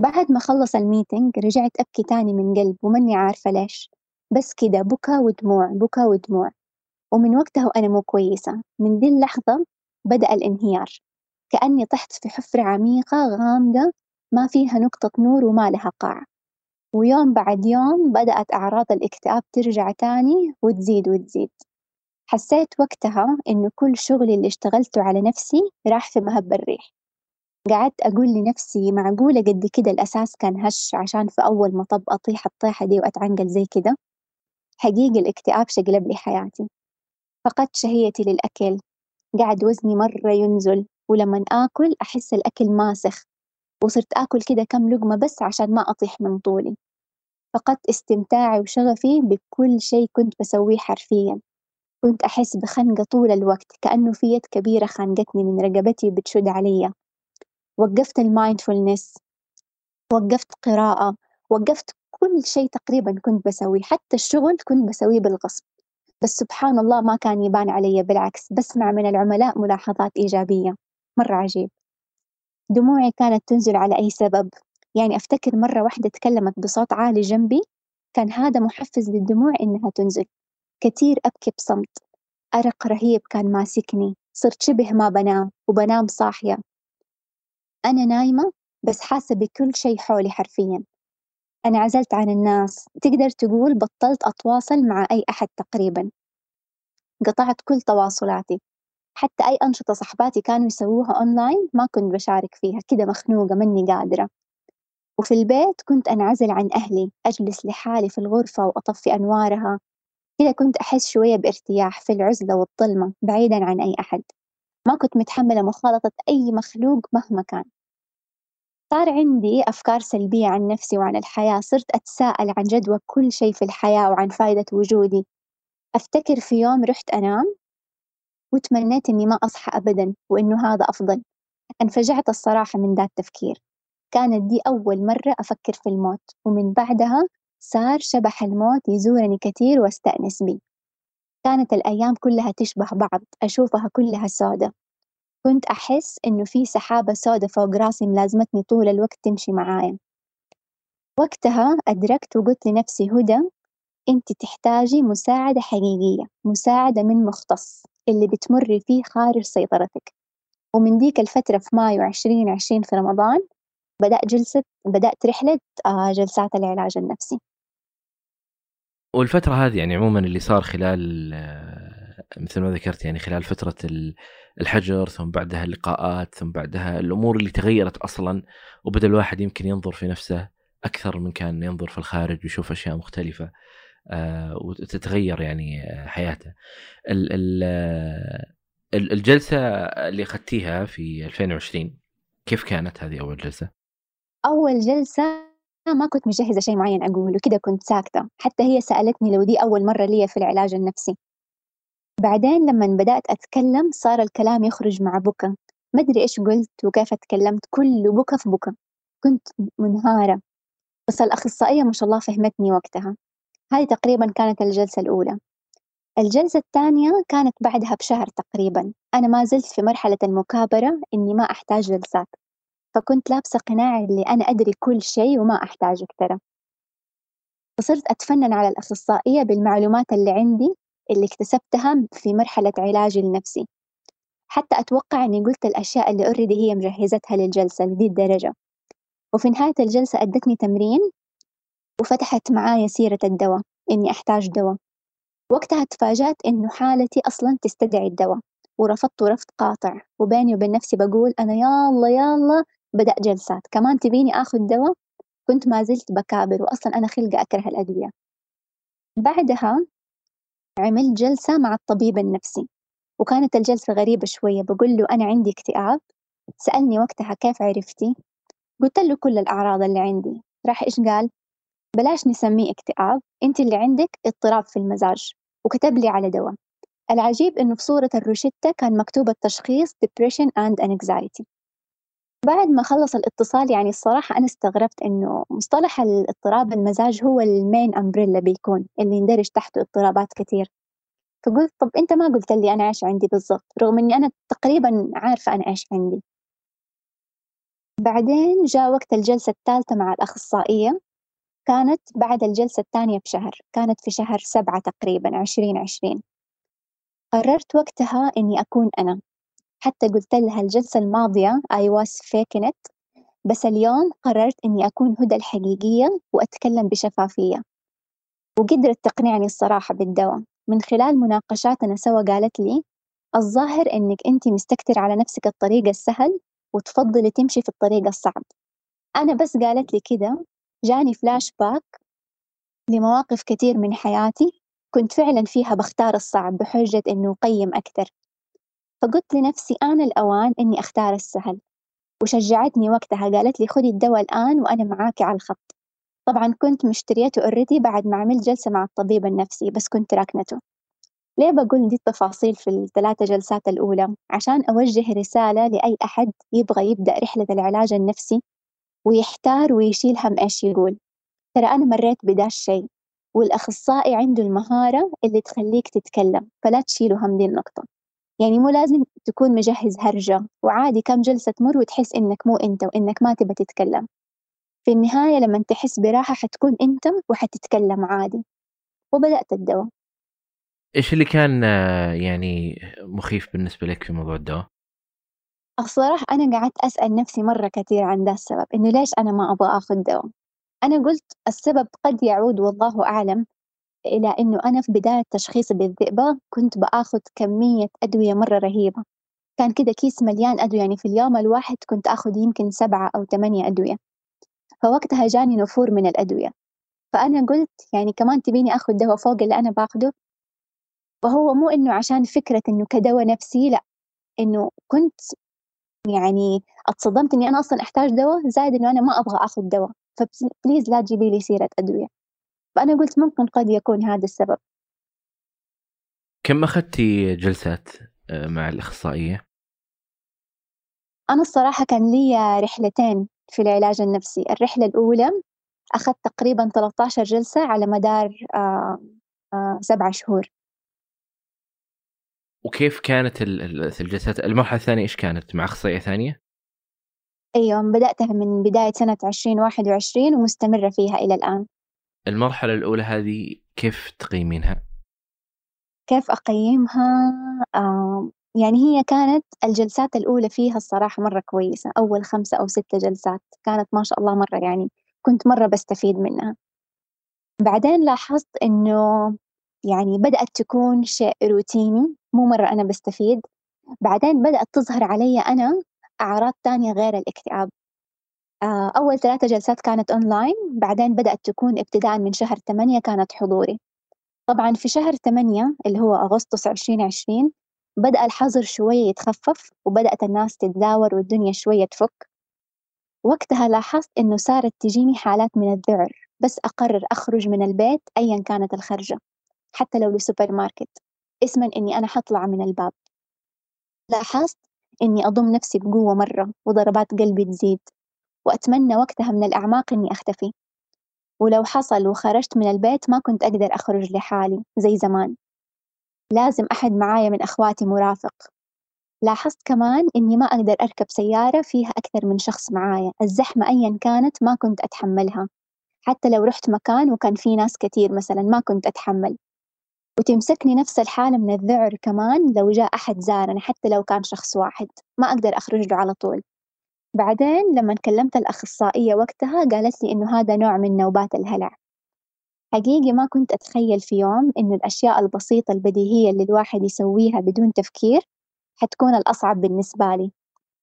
بعد ما خلص ال meeting رجعت أبكي تاني من قلب وماني عارفة ليش. بس كده بكى ودموع بكى ودموع. ومن وقتها وأنا مو كويسة. من دي اللحظة بدأ الانهيار. كأني طحت في حفرة عميقة غامضة ما فيها نقطة نور وما لها قاع. ويوم بعد يوم بدأت أعراض الاكتئاب ترجع تاني وتزيد وتزيد. حسيت وقتها إنه كل شغلي اللي اشتغلته على نفسي راح في مهب الريح. قعدت أقول لنفسي معقولة قد كده الأساس كان هش عشان في أول مطب أطيح الطيحة دي وأتعنقل زي كده؟ حقيقي الاكتئاب شقلب لي حياتي. فقدت شهيتي للأكل. قعد وزني مرة ينزل ولما آكل أحس الأكل ماسخ وصرت آكل كده كم لقمة بس عشان ما أطيح من طولي. فقدت استمتاعي وشغفي بكل شيء كنت بسويه حرفيا. كنت أحس بخنقة طول الوقت كأنه في يد كبيرة خانقتني من رقبتي وبتشد عليا وقفت المايندفولنس وقفت قراءة وقفت كل شيء تقريبا كنت بسويه. حتى الشغل كنت بسويه بالغصب. بس سبحان الله ما كان يبان علي بالعكس بسمع من العملاء ملاحظات إيجابية. مرة عجيب. دموعي كانت تنزل على أي سبب. يعني أفتكر مرة واحدة تكلمت بصوت عالي جنبي كان هذا محفز للدموع إنها تنزل. كتير أبكي بصمت. أرق رهيب كان ماسكني. صرت شبه ما بنام وبنام صاحية. أنا نايمة بس حاسة بكل شيء حولي حرفيا. أنا عزلت عن الناس. تقدر تقول بطلت أتواصل مع أي أحد تقريبا. قطعت كل تواصلاتي. حتى أي أنشطة صحباتي كانوا يسووها أونلاين ما كنت بشارك فيها. كده مخنوقة مني قادرة. وفي البيت كنت أنعزل عن أهلي أجلس لحالي في الغرفة وأطفي أنوارها. كده كنت أحس شوية بارتياح في العزلة والظلمة بعيدا عن أي أحد. ما كنت متحملة مخالطة أي مخلوق مهما كان. صار عندي أفكار سلبية عن نفسي وعن الحياة صرت أتساءل عن جدوى كل شيء في الحياة وعن فائدة وجودي. أفتكر في يوم رحت أنام وتمنيت إني ما أصحى أبدا وإنه هذا أفضل. أنفجعت الصراحة من ذا التفكير. كانت دي أول مرة أفكر في الموت ومن بعدها صار شبح الموت يزورني كثير واستأنس بي كانت الأيام كلها تشبه بعض أشوفها كلها سودة. كنت أحس إنه في سحابة سودة فوق راسي ملازمتني طول الوقت تمشي معايا. وقتها أدركت وقلت لنفسي هدى أنت تحتاجي مساعدة حقيقية مساعدة من مختص اللي بتمري فيه خارج سيطرتك. ومن ديك الفترة في مايو عشرين عشرين في رمضان بدأت جلسة بدأت رحلة آه، جلسات العلاج النفسي والفترة هذه يعني عموما اللي صار خلال آه، مثل ما ذكرت يعني خلال فترة الحجر ثم بعدها اللقاءات ثم بعدها الأمور اللي تغيرت أصلا وبدأ الواحد يمكن ينظر في نفسه أكثر من كان ينظر في الخارج ويشوف أشياء مختلفة آه، وتتغير يعني حياته الجلسة اللي أخذتيها في 2020 كيف كانت هذه أول جلسة؟ أول جلسة ما كنت مجهزة شيء معين أقوله كده كنت ساكتة. حتى هي سألتني لو دي أول مرة لي في العلاج النفسي. بعدين لما بدأت أتكلم صار الكلام يخرج مع بكى ما أدري إيش قلت وكيف اتكلمت كله بكى في بكى كنت منهارة. بس الأخصائية ما شاء الله فهمتني وقتها. هذه تقريبا كانت الجلسة الأولى. الجلسة الثانية كانت بعدها بشهر تقريبا. أنا ما زلت في مرحلة المكابرة إني ما أحتاج جلسات. فكنت لابسة قناع اللي أنا أدري كل شيء وما أحتاجك ترى. فصرت أتفنن على الأخصائية بالمعلومات اللي عندي اللي اكتسبتها في مرحلة علاجي النفسي. حتى أتوقع إني قلت الأشياء اللي أوريدي هي مجهزتها للجلسة لدي الدرجة. وفي نهاية الجلسة أدتني تمرين وفتحت معايا سيرة الدواء إني أحتاج دواء. وقتها تفاجأت إنه حالتي أصلا تستدعي الدواء ورفضت رفض قاطع. وبيني وبين نفسي بقول أنا يلا يلا بدأ جلسات. كمان تبيني آخذ دواء كنت ما زلت بكابر وأصلا أنا خلقة أكره الأدوية. بعدها عملت جلسة مع الطبيب النفسي وكانت الجلسة غريبة شوية. بقول له أنا عندي اكتئاب. سألني وقتها كيف عرفتي؟ قلت له كل الأعراض اللي عندي. راح إيش قال؟ بلاش نسميه اكتئاب أنت اللي عندك اضطراب في المزاج وكتب لي على دواء. العجيب إنه في صورة الروشتة كان مكتوب التشخيص depression and anxiety. بعد ما خلص الاتصال يعني الصراحة أنا استغربت إنه مصطلح الاضطراب المزاج هو المين أمبريلا بيكون اللي يندرج تحته اضطرابات كثير فقلت طب أنت ما قلت لي أنا إيش عندي بالضبط رغم إني أنا تقريبا عارفة أنا إيش عندي. بعدين جاء وقت الجلسة الثالثة مع الأخصائية كانت بعد الجلسة الثانية بشهر كانت في شهر سبعة تقريبا عشرين عشرين. قررت وقتها إني أكون أنا. حتى قلت لها الجلسة الماضية I was faking it بس اليوم قررت إني أكون هدى الحقيقية وأتكلم بشفافية. وقدرت تقنعني الصراحة بالدواء من خلال مناقشاتنا سوا قالت لي الظاهر إنك أنت مستكتر على نفسك الطريق السهل وتفضلي تمشي في الطريق الصعب. أنا بس قالت لي كده جاني فلاش باك لمواقف كتير من حياتي كنت فعلا فيها بختار الصعب بحجة إنه قيم أكتر فقلت لنفسي آن الأوان إني أختار السهل وشجعتني وقتها قالت لي خذي الدواء الآن وأنا معاكي على الخط. طبعا كنت مشتريته اوريدي بعد ما عملت جلسة مع الطبيب النفسي بس كنت راكنته. ليه بقول دي التفاصيل في الثلاثة جلسات الأولى؟ عشان أوجه رسالة لأي أحد يبغى يبدأ رحلة العلاج النفسي ويحتار ويشيل هم إيش يقول. ترى أنا مريت بدا الشيء والأخصائي عنده المهارة اللي تخليك تتكلم فلا تشيلوا هم دي النقطة. يعني مو لازم تكون مجهز هرجة وعادي كم جلسة تمر وتحس إنك مو أنت وإنك ما تبى تتكلم. في النهاية لما تحس براحة حتكون أنت وحتتكلم عادي. وبدأت الدواء. إيش اللي كان يعني مخيف بالنسبة لك في موضوع الدواء؟ الصراحة أنا قعدت أسأل نفسي مرة كثير عن ذا السبب إنه ليش أنا ما أبغى آخذ دواء؟ أنا قلت السبب قد يعود والله أعلم إلى إنه أنا في بداية تشخيصي بالذئبة كنت بآخذ كمية أدوية مرة رهيبة. كان كده كيس مليان أدوية يعني في اليوم الواحد كنت آخذ يمكن سبعة أو ثمانية أدوية. فوقتها جاني نفور من الأدوية. فأنا قلت يعني كمان تبيني آخذ دواء فوق اللي أنا باخده؟ فهو مو إنه عشان فكرة إنه كدواء نفسي لأ. إنه كنت يعني اتصدمت إني أنا أصلا أحتاج دواء زائد إنه أنا ما أبغى آخذ دواء. فبليز لا تجيبي لي سيرة أدوية. فأنا قلت ممكن قد يكون هذا السبب. كم أخذتي جلسات آه، مع الأخصائية؟ أنا الصراحة كان لي رحلتين في العلاج النفسي. الرحلة الأولى أخذت تقريبا 13 جلسة على مدار آه آه سبعة شهور. وكيف كانت الجلسات؟ المرحلة الثانية إيش كانت؟ مع أخصائية ثانية؟ أيوة بدأتها من بداية سنة 2021 ومستمرة فيها إلى الآن. المرحلة الأولى هذه كيف تقيمينها؟ كيف أقيمها؟ آه يعني هي كانت الجلسات الأولى فيها الصراحة مرة كويسة أول خمسة أو ستة جلسات كانت ما شاء الله مرة يعني كنت مرة بستفيد منها بعدين لاحظت إنه يعني بدأت تكون شيء روتيني مو مرة أنا بستفيد بعدين بدأت تظهر علي أنا أعراض تانية غير الاكتئاب أول ثلاثة جلسات كانت أونلاين بعدين بدأت تكون ابتداء من شهر ثمانية كانت حضوري. طبعا في شهر ثمانية اللي هو أغسطس عشرين عشرين بدأ الحظر شوية يتخفف وبدأت الناس تتزاور والدنيا شوية تفك. وقتها لاحظت إنه صارت تجيني حالات من الذعر بس أقرر أخرج من البيت أيا كانت الخرجة حتى لو لسوبر ماركت اسما إني أنا حطلع من الباب. لاحظت إني أضم نفسي بقوة مرة وضربات قلبي تزيد. وأتمنى وقتها من الأعماق إني أختفي. ولو حصل وخرجت من البيت ما كنت أقدر أخرج لحالي زي زمان. لازم أحد معايا من أخواتي مرافق. لاحظت كمان إني ما أقدر أركب سيارة فيها أكثر من شخص معايا. الزحمة أيا كانت ما كنت أتحملها. حتى لو رحت مكان وكان في ناس كتير مثلا ما كنت أتحمل. وتمسكني نفس الحالة من الذعر كمان لو جاء أحد زارنا حتى لو كان شخص واحد. ما أقدر أخرج له على طول. بعدين لما كلمت الأخصائية وقتها قالت لي إنه هذا نوع من نوبات الهلع. حقيقي ما كنت أتخيل في يوم إنه الأشياء البسيطة البديهية اللي الواحد يسويها بدون تفكير حتكون الأصعب بالنسبة لي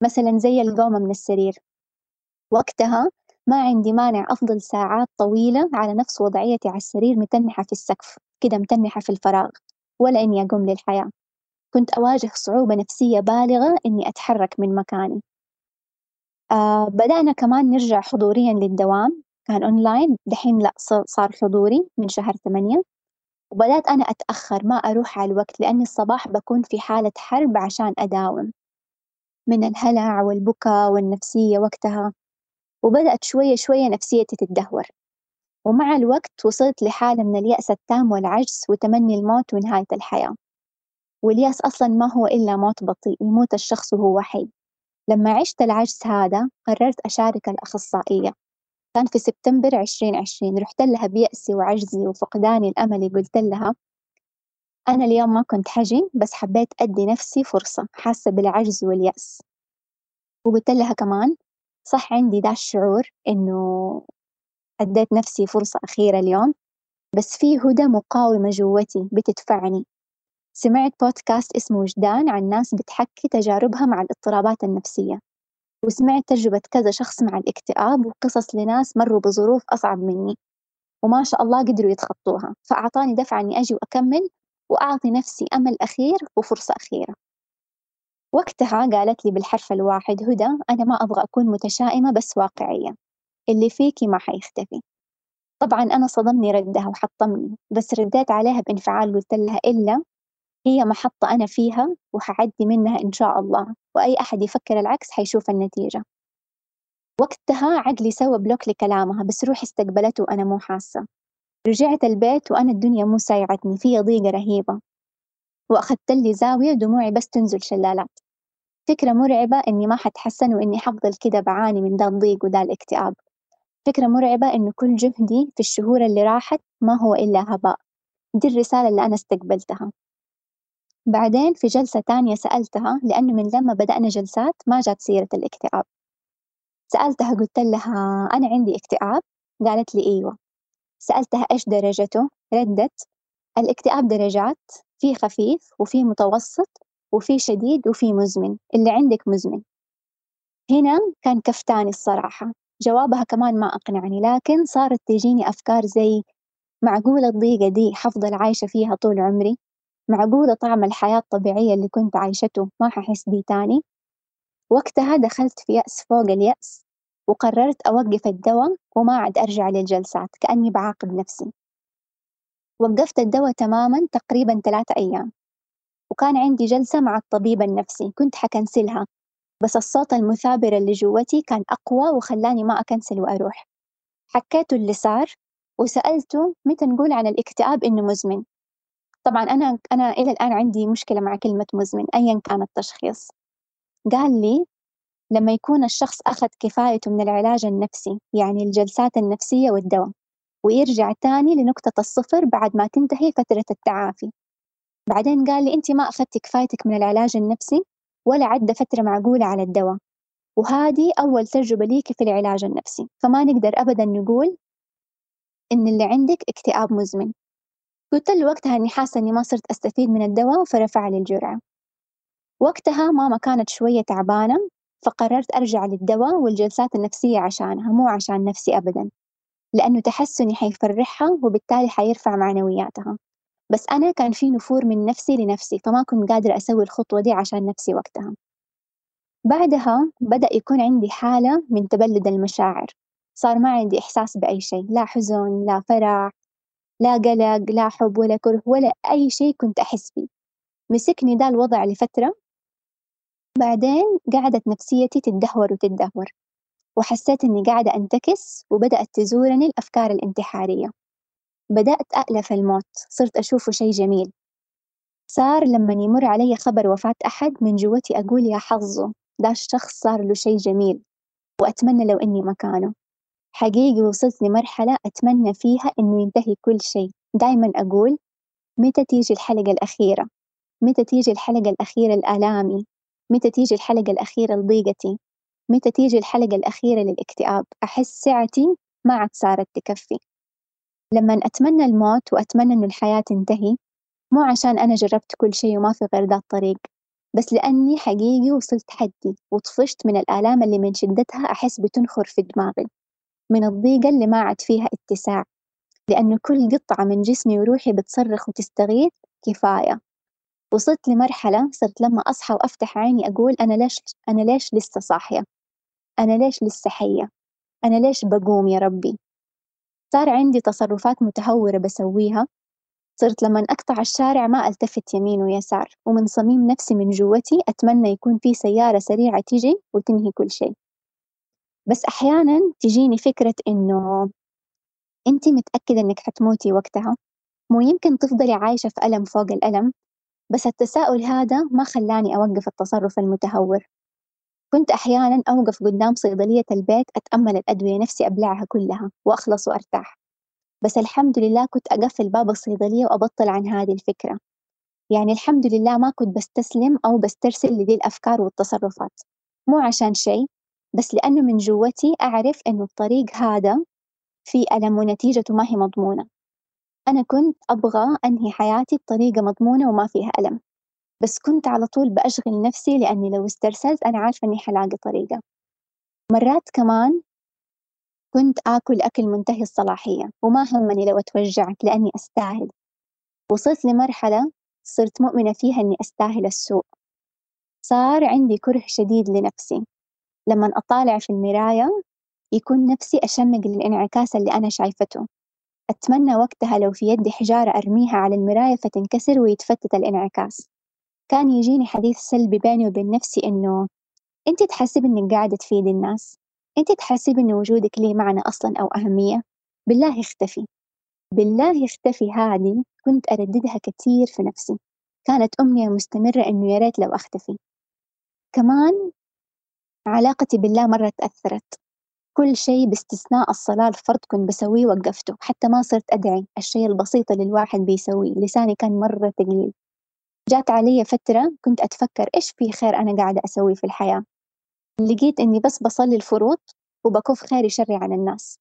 مثلا زي القومة من السرير. وقتها ما عندي مانع أفضل ساعات طويلة على نفس وضعيتي على السرير متنحة في السقف كده متنحة في الفراغ ولا إني أقوم للحياة. كنت أواجه صعوبة نفسية بالغة إني أتحرك من مكاني. آه بدأنا كمان نرجع حضوريا للدوام كان أونلاين دحين لأ صار حضوري من شهر ثمانية. وبدأت أنا أتأخر ما أروح على الوقت لأني الصباح بكون في حالة حرب عشان أداوم. من الهلع والبكاء والنفسية وقتها. وبدأت شوية شوية نفسيتي تتدهور. ومع الوقت وصلت لحالة من اليأس التام والعجز وتمني الموت ونهاية الحياة. واليأس أصلا ما هو إلا موت بطيء يموت الشخص وهو حي. لما عشت العجز هذا قررت أشارك الأخصائية. كان في سبتمبر عشرين عشرين رحت لها بيأسي وعجزي وفقداني الأمل قلت لها أنا اليوم ما كنت حجي بس حبيت أدي نفسي فرصة حاسة بالعجز واليأس. وقلت لها كمان صح عندي دا الشعور إنه أديت نفسي فرصة أخيرة اليوم بس في هدى مقاومة جوتي بتدفعني. سمعت بودكاست اسمه وجدان عن ناس بتحكي تجاربها مع الاضطرابات النفسية وسمعت تجربة كذا شخص مع الاكتئاب وقصص لناس مروا بظروف أصعب مني وما شاء الله قدروا يتخطوها فأعطاني دفعة إني أجي وأكمل وأعطي نفسي أمل أخير وفرصة أخيرة. وقتها قالت لي بالحرف الواحد هدى أنا ما أبغى أكون متشائمة بس واقعية اللي فيكي ما حيختفي. طبعا أنا صدمني ردها وحطمني بس رديت عليها بانفعال قلت لها إلا هي محطة أنا فيها وحعدي منها إن شاء الله وأي أحد يفكر العكس حيشوف النتيجة. وقتها عقلي سوى بلوك لكلامها بس روحي استقبلته وأنا مو حاسة. رجعت البيت وأنا الدنيا مو سايعتني في ضيقة رهيبة. وأخذت لي زاوية دموعي بس تنزل شلالات. فكرة مرعبة إني ما حتحسن وإني حفضل كده بعاني من دا الضيق ودا الاكتئاب. فكرة مرعبة إنه كل جهدي في الشهور اللي راحت ما هو إلا هباء. دي الرسالة اللي أنا استقبلتها. بعدين في جلسة تانية سألتها لأنه من لما بدأنا جلسات ما جات سيرة الاكتئاب. سألتها قلت لها أنا عندي اكتئاب؟ قالت لي أيوة. سألتها إيش درجته؟ ردت الاكتئاب درجات في خفيف وفي متوسط وفي شديد وفي مزمن اللي عندك مزمن. هنا كان كفتاني الصراحة. جوابها كمان ما أقنعني لكن صارت تجيني أفكار زي معقولة الضيقة دي حفضل عايشة فيها طول عمري؟ معقولة طعم الحياة الطبيعية اللي كنت عايشته ما ححس بيه تاني؟ وقتها دخلت في يأس فوق اليأس وقررت أوقف الدواء وما عاد أرجع للجلسات كأني بعاقب نفسي. وقفت الدواء تماما تقريبا ثلاثة أيام. وكان عندي جلسة مع الطبيب النفسي كنت حكنسلها بس الصوت المثابر اللي جوتي كان أقوى وخلاني ما أكنسل وأروح. حكيته اللي صار وسألته متى نقول عن الاكتئاب إنه مزمن. طبعا أنا أنا إلى الآن عندي مشكلة مع كلمة مزمن أيا كان التشخيص. قال لي لما يكون الشخص أخذ كفايته من العلاج النفسي يعني الجلسات النفسية والدواء ويرجع تاني لنقطة الصفر بعد ما تنتهي فترة التعافي. بعدين قال لي أنت ما أخذتي كفايتك من العلاج النفسي ولا عدى فترة معقولة على الدواء. وهذه أول تجربة ليكي في العلاج النفسي. فما نقدر أبدا نقول إن اللي عندك اكتئاب مزمن. قلت له وقتها إني حاسة إني ما صرت أستفيد من الدواء فرفع لي الجرعة. وقتها ماما كانت شوية تعبانة فقررت أرجع للدواء والجلسات النفسية عشانها مو عشان نفسي أبدا لأنه تحسني حيفرحها وبالتالي حيرفع معنوياتها. بس أنا كان في نفور من نفسي لنفسي فما كنت قادرة أسوي الخطوة دي عشان نفسي وقتها. بعدها بدأ يكون عندي حالة من تبلد المشاعر صار ما عندي إحساس بأي شيء لا حزن لا فرح لا قلق لا حب ولا كره ولا أي شيء كنت أحس فيه. مسكني ده الوضع لفترة. بعدين قعدت نفسيتي تتدهور وتتدهور وحسيت إني قاعدة أنتكس وبدأت تزورني الأفكار الانتحارية. بدأت أألف الموت صرت أشوفه شيء جميل. صار لما يمر علي خبر وفاة أحد من جوتي أقول يا حظه ده الشخص صار له شيء جميل وأتمنى لو إني مكانه. حقيقي وصلت لمرحلة أتمنى فيها إنه ينتهي كل شيء. دايما أقول متى تيجي الحلقة الأخيرة؟ متى تيجي الحلقة الأخيرة لآلامي متى تيجي الحلقة الأخيرة لضيقتي؟ متى تيجي الحلقة الأخيرة للاكتئاب؟ أحس سعتي ما عاد صارت تكفي. لما أتمنى الموت وأتمنى إنه الحياة تنتهي مو عشان أنا جربت كل شيء وما في غير ذا الطريق بس لأني حقيقي وصلت حدي وطفشت من الآلام اللي من شدتها أحس بتنخر في دماغي. من الضيقة اللي ما عاد فيها اتساع لأنه كل قطعة من جسمي وروحي بتصرخ وتستغيث كفاية. وصلت لمرحلة صرت لما أصحى وأفتح عيني أقول أنا ليش أنا ليش لسه صاحية؟ أنا ليش لسه حية؟ أنا ليش بقوم يا ربي؟ صار عندي تصرفات متهورة بسويها. صرت لما أقطع الشارع ما ألتفت يمين ويسار ومن صميم نفسي من جوتي أتمنى يكون في سيارة سريعة تيجي وتنهي كل شيء. بس أحيانا تجيني فكرة إنه أنت متأكدة إنك حتموتي وقتها مو يمكن تفضلي عايشة في ألم فوق الألم بس التساؤل هذا ما خلاني أوقف التصرف المتهور. كنت أحيانا أوقف قدام صيدلية البيت أتأمل الأدوية نفسي أبلعها كلها وأخلص وأرتاح. بس الحمد لله كنت أقفل باب الصيدلية وأبطل عن هذه الفكرة. يعني الحمد لله ما كنت بستسلم أو بسترسل لدي الأفكار والتصرفات. مو عشان شيء بس لأنه من جوتي أعرف إنه الطريق هذا في ألم ونتيجته ما هي مضمونة. أنا كنت أبغى أنهي حياتي بطريقة مضمونة وما فيها ألم. بس كنت على طول بأشغل نفسي لأني لو استرسلت أنا عارفة إني حلاقي طريقة. مرات كمان كنت آكل أكل منتهي الصلاحية وما همني لو أتوجعت لأني أستاهل. وصلت لمرحلة صرت مؤمنة فيها إني أستاهل السوء. صار عندي كره شديد لنفسي. لما أطالع في المراية يكون نفسي أشمق للانعكاس اللي أنا شايفته. أتمنى وقتها لو في يدي حجارة أرميها على المراية فتنكسر ويتفتت الانعكاس. كان يجيني حديث سلبي بيني وبين نفسي إنه أنت تحسب إنك قاعدة تفيد الناس. أنت تحسب إن وجودك ليه معنى أصلا أو أهمية. بالله اختفي بالله اختفي هذه كنت أرددها كثير في نفسي. كانت أمنية مستمرة إنه يا ريت لو أختفي. كمان علاقتي بالله مرة تأثرت. كل شيء باستثناء الصلاة الفرض كنت بسويه وقفته حتى ما صرت أدعي الشيء البسيط اللي الواحد بيسويه. لساني كان مرة ثقيل جات علي فترة كنت أتفكر إيش في خير أنا قاعدة أسويه في الحياة. لقيت إني بس بصلي الفروض وبكف خيري شري عن الناس.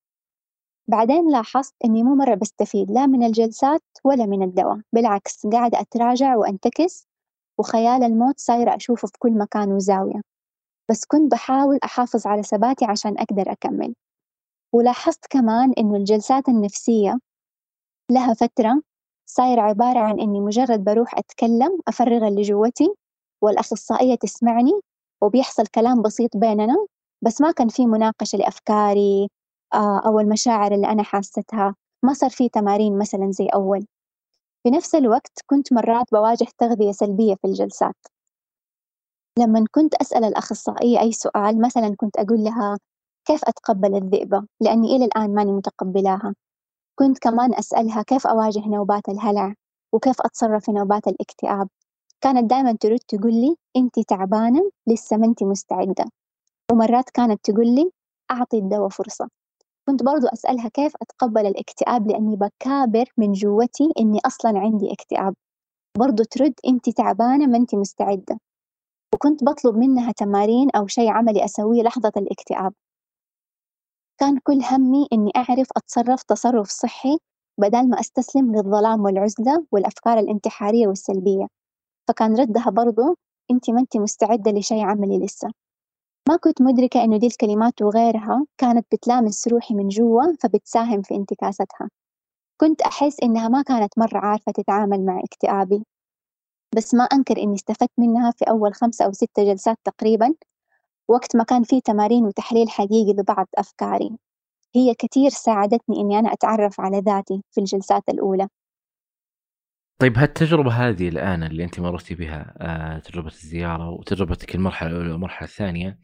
بعدين لاحظت إني مو مرة بستفيد لا من الجلسات ولا من الدواء بالعكس قاعدة أتراجع وأنتكس وخيال الموت صايرة أشوفه في كل مكان وزاوية. بس كنت بحاول أحافظ على ثباتي عشان أقدر أكمل. ولاحظت كمان إنه الجلسات النفسية لها فترة صاير عبارة عن إني مجرد بروح أتكلم أفرغ اللي جوتي والأخصائية تسمعني وبيحصل كلام بسيط بيننا بس ما كان في مناقشة لأفكاري آه، أو المشاعر اللي أنا حاستها. ما صار في تمارين مثلا زي أول. في نفس الوقت كنت مرات بواجه تغذية سلبية في الجلسات. لما كنت أسأل الأخصائية أي سؤال مثلا كنت أقول لها كيف أتقبل الذئبة؟ لأني إلى الآن ماني متقبلاها. كنت كمان أسألها كيف أواجه نوبات الهلع؟ وكيف أتصرف في نوبات الاكتئاب؟ كانت دائما ترد تقول لي أنت تعبانة لسه ما أنت مستعدة. ومرات كانت تقول لي أعطي الدواء فرصة. كنت برضو أسألها كيف أتقبل الاكتئاب؟ لأني بكابر من جوتي إني أصلا عندي اكتئاب. برضو ترد أنت تعبانة ما أنت مستعدة. وكنت بطلب منها تمارين أو شيء عملي أسويه لحظة الاكتئاب. كان كل همي إني أعرف أتصرف تصرف صحي بدل ما أستسلم للظلام والعزلة والأفكار الانتحارية والسلبية. فكان ردها برضو أنت ما أنت مستعدة لشيء عملي لسه ما كنت مدركة إنه دي الكلمات وغيرها كانت بتلامس روحي من جوا فبتساهم في انتكاستها كنت أحس إنها ما كانت مرة عارفة تتعامل مع اكتئابي. بس ما أنكر إني استفدت منها في أول خمسة أو ستة جلسات تقريبا وقت ما كان في تمارين وتحليل حقيقي لبعض أفكاري. هي كتير ساعدتني إني أنا أتعرف على ذاتي في الجلسات الأولى. طيب هالتجربة هذه الآن اللي أنت مررتي بها آه، تجربة الزيارة وتجربتك المرحلة الأولى والمرحلة الثانية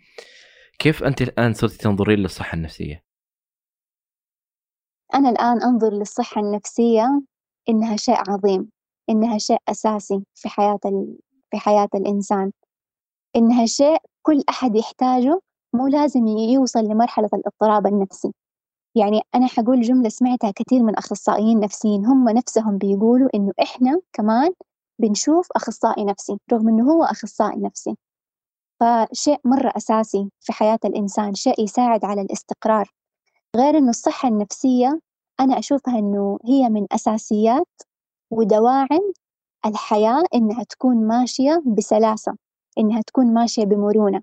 كيف أنت الآن صرتي تنظرين للصحة النفسية؟ أنا الآن أنظر للصحة النفسية إنها شيء عظيم. إنها شيء أساسي في حياة ال... في حياة الإنسان. إنها شيء كل أحد يحتاجه مو لازم يوصل لمرحلة الاضطراب النفسي. يعني أنا حقول جملة سمعتها كثير من أخصائيين نفسيين هم نفسهم بيقولوا إنه إحنا كمان بنشوف أخصائي نفسي رغم إنه هو أخصائي نفسي. فشيء مرة أساسي في حياة الإنسان شيء يساعد على الاستقرار. غير إنه الصحة النفسية أنا أشوفها إنه هي من أساسيات ودواعم الحياة إنها تكون ماشية بسلاسة إنها تكون ماشية بمرونة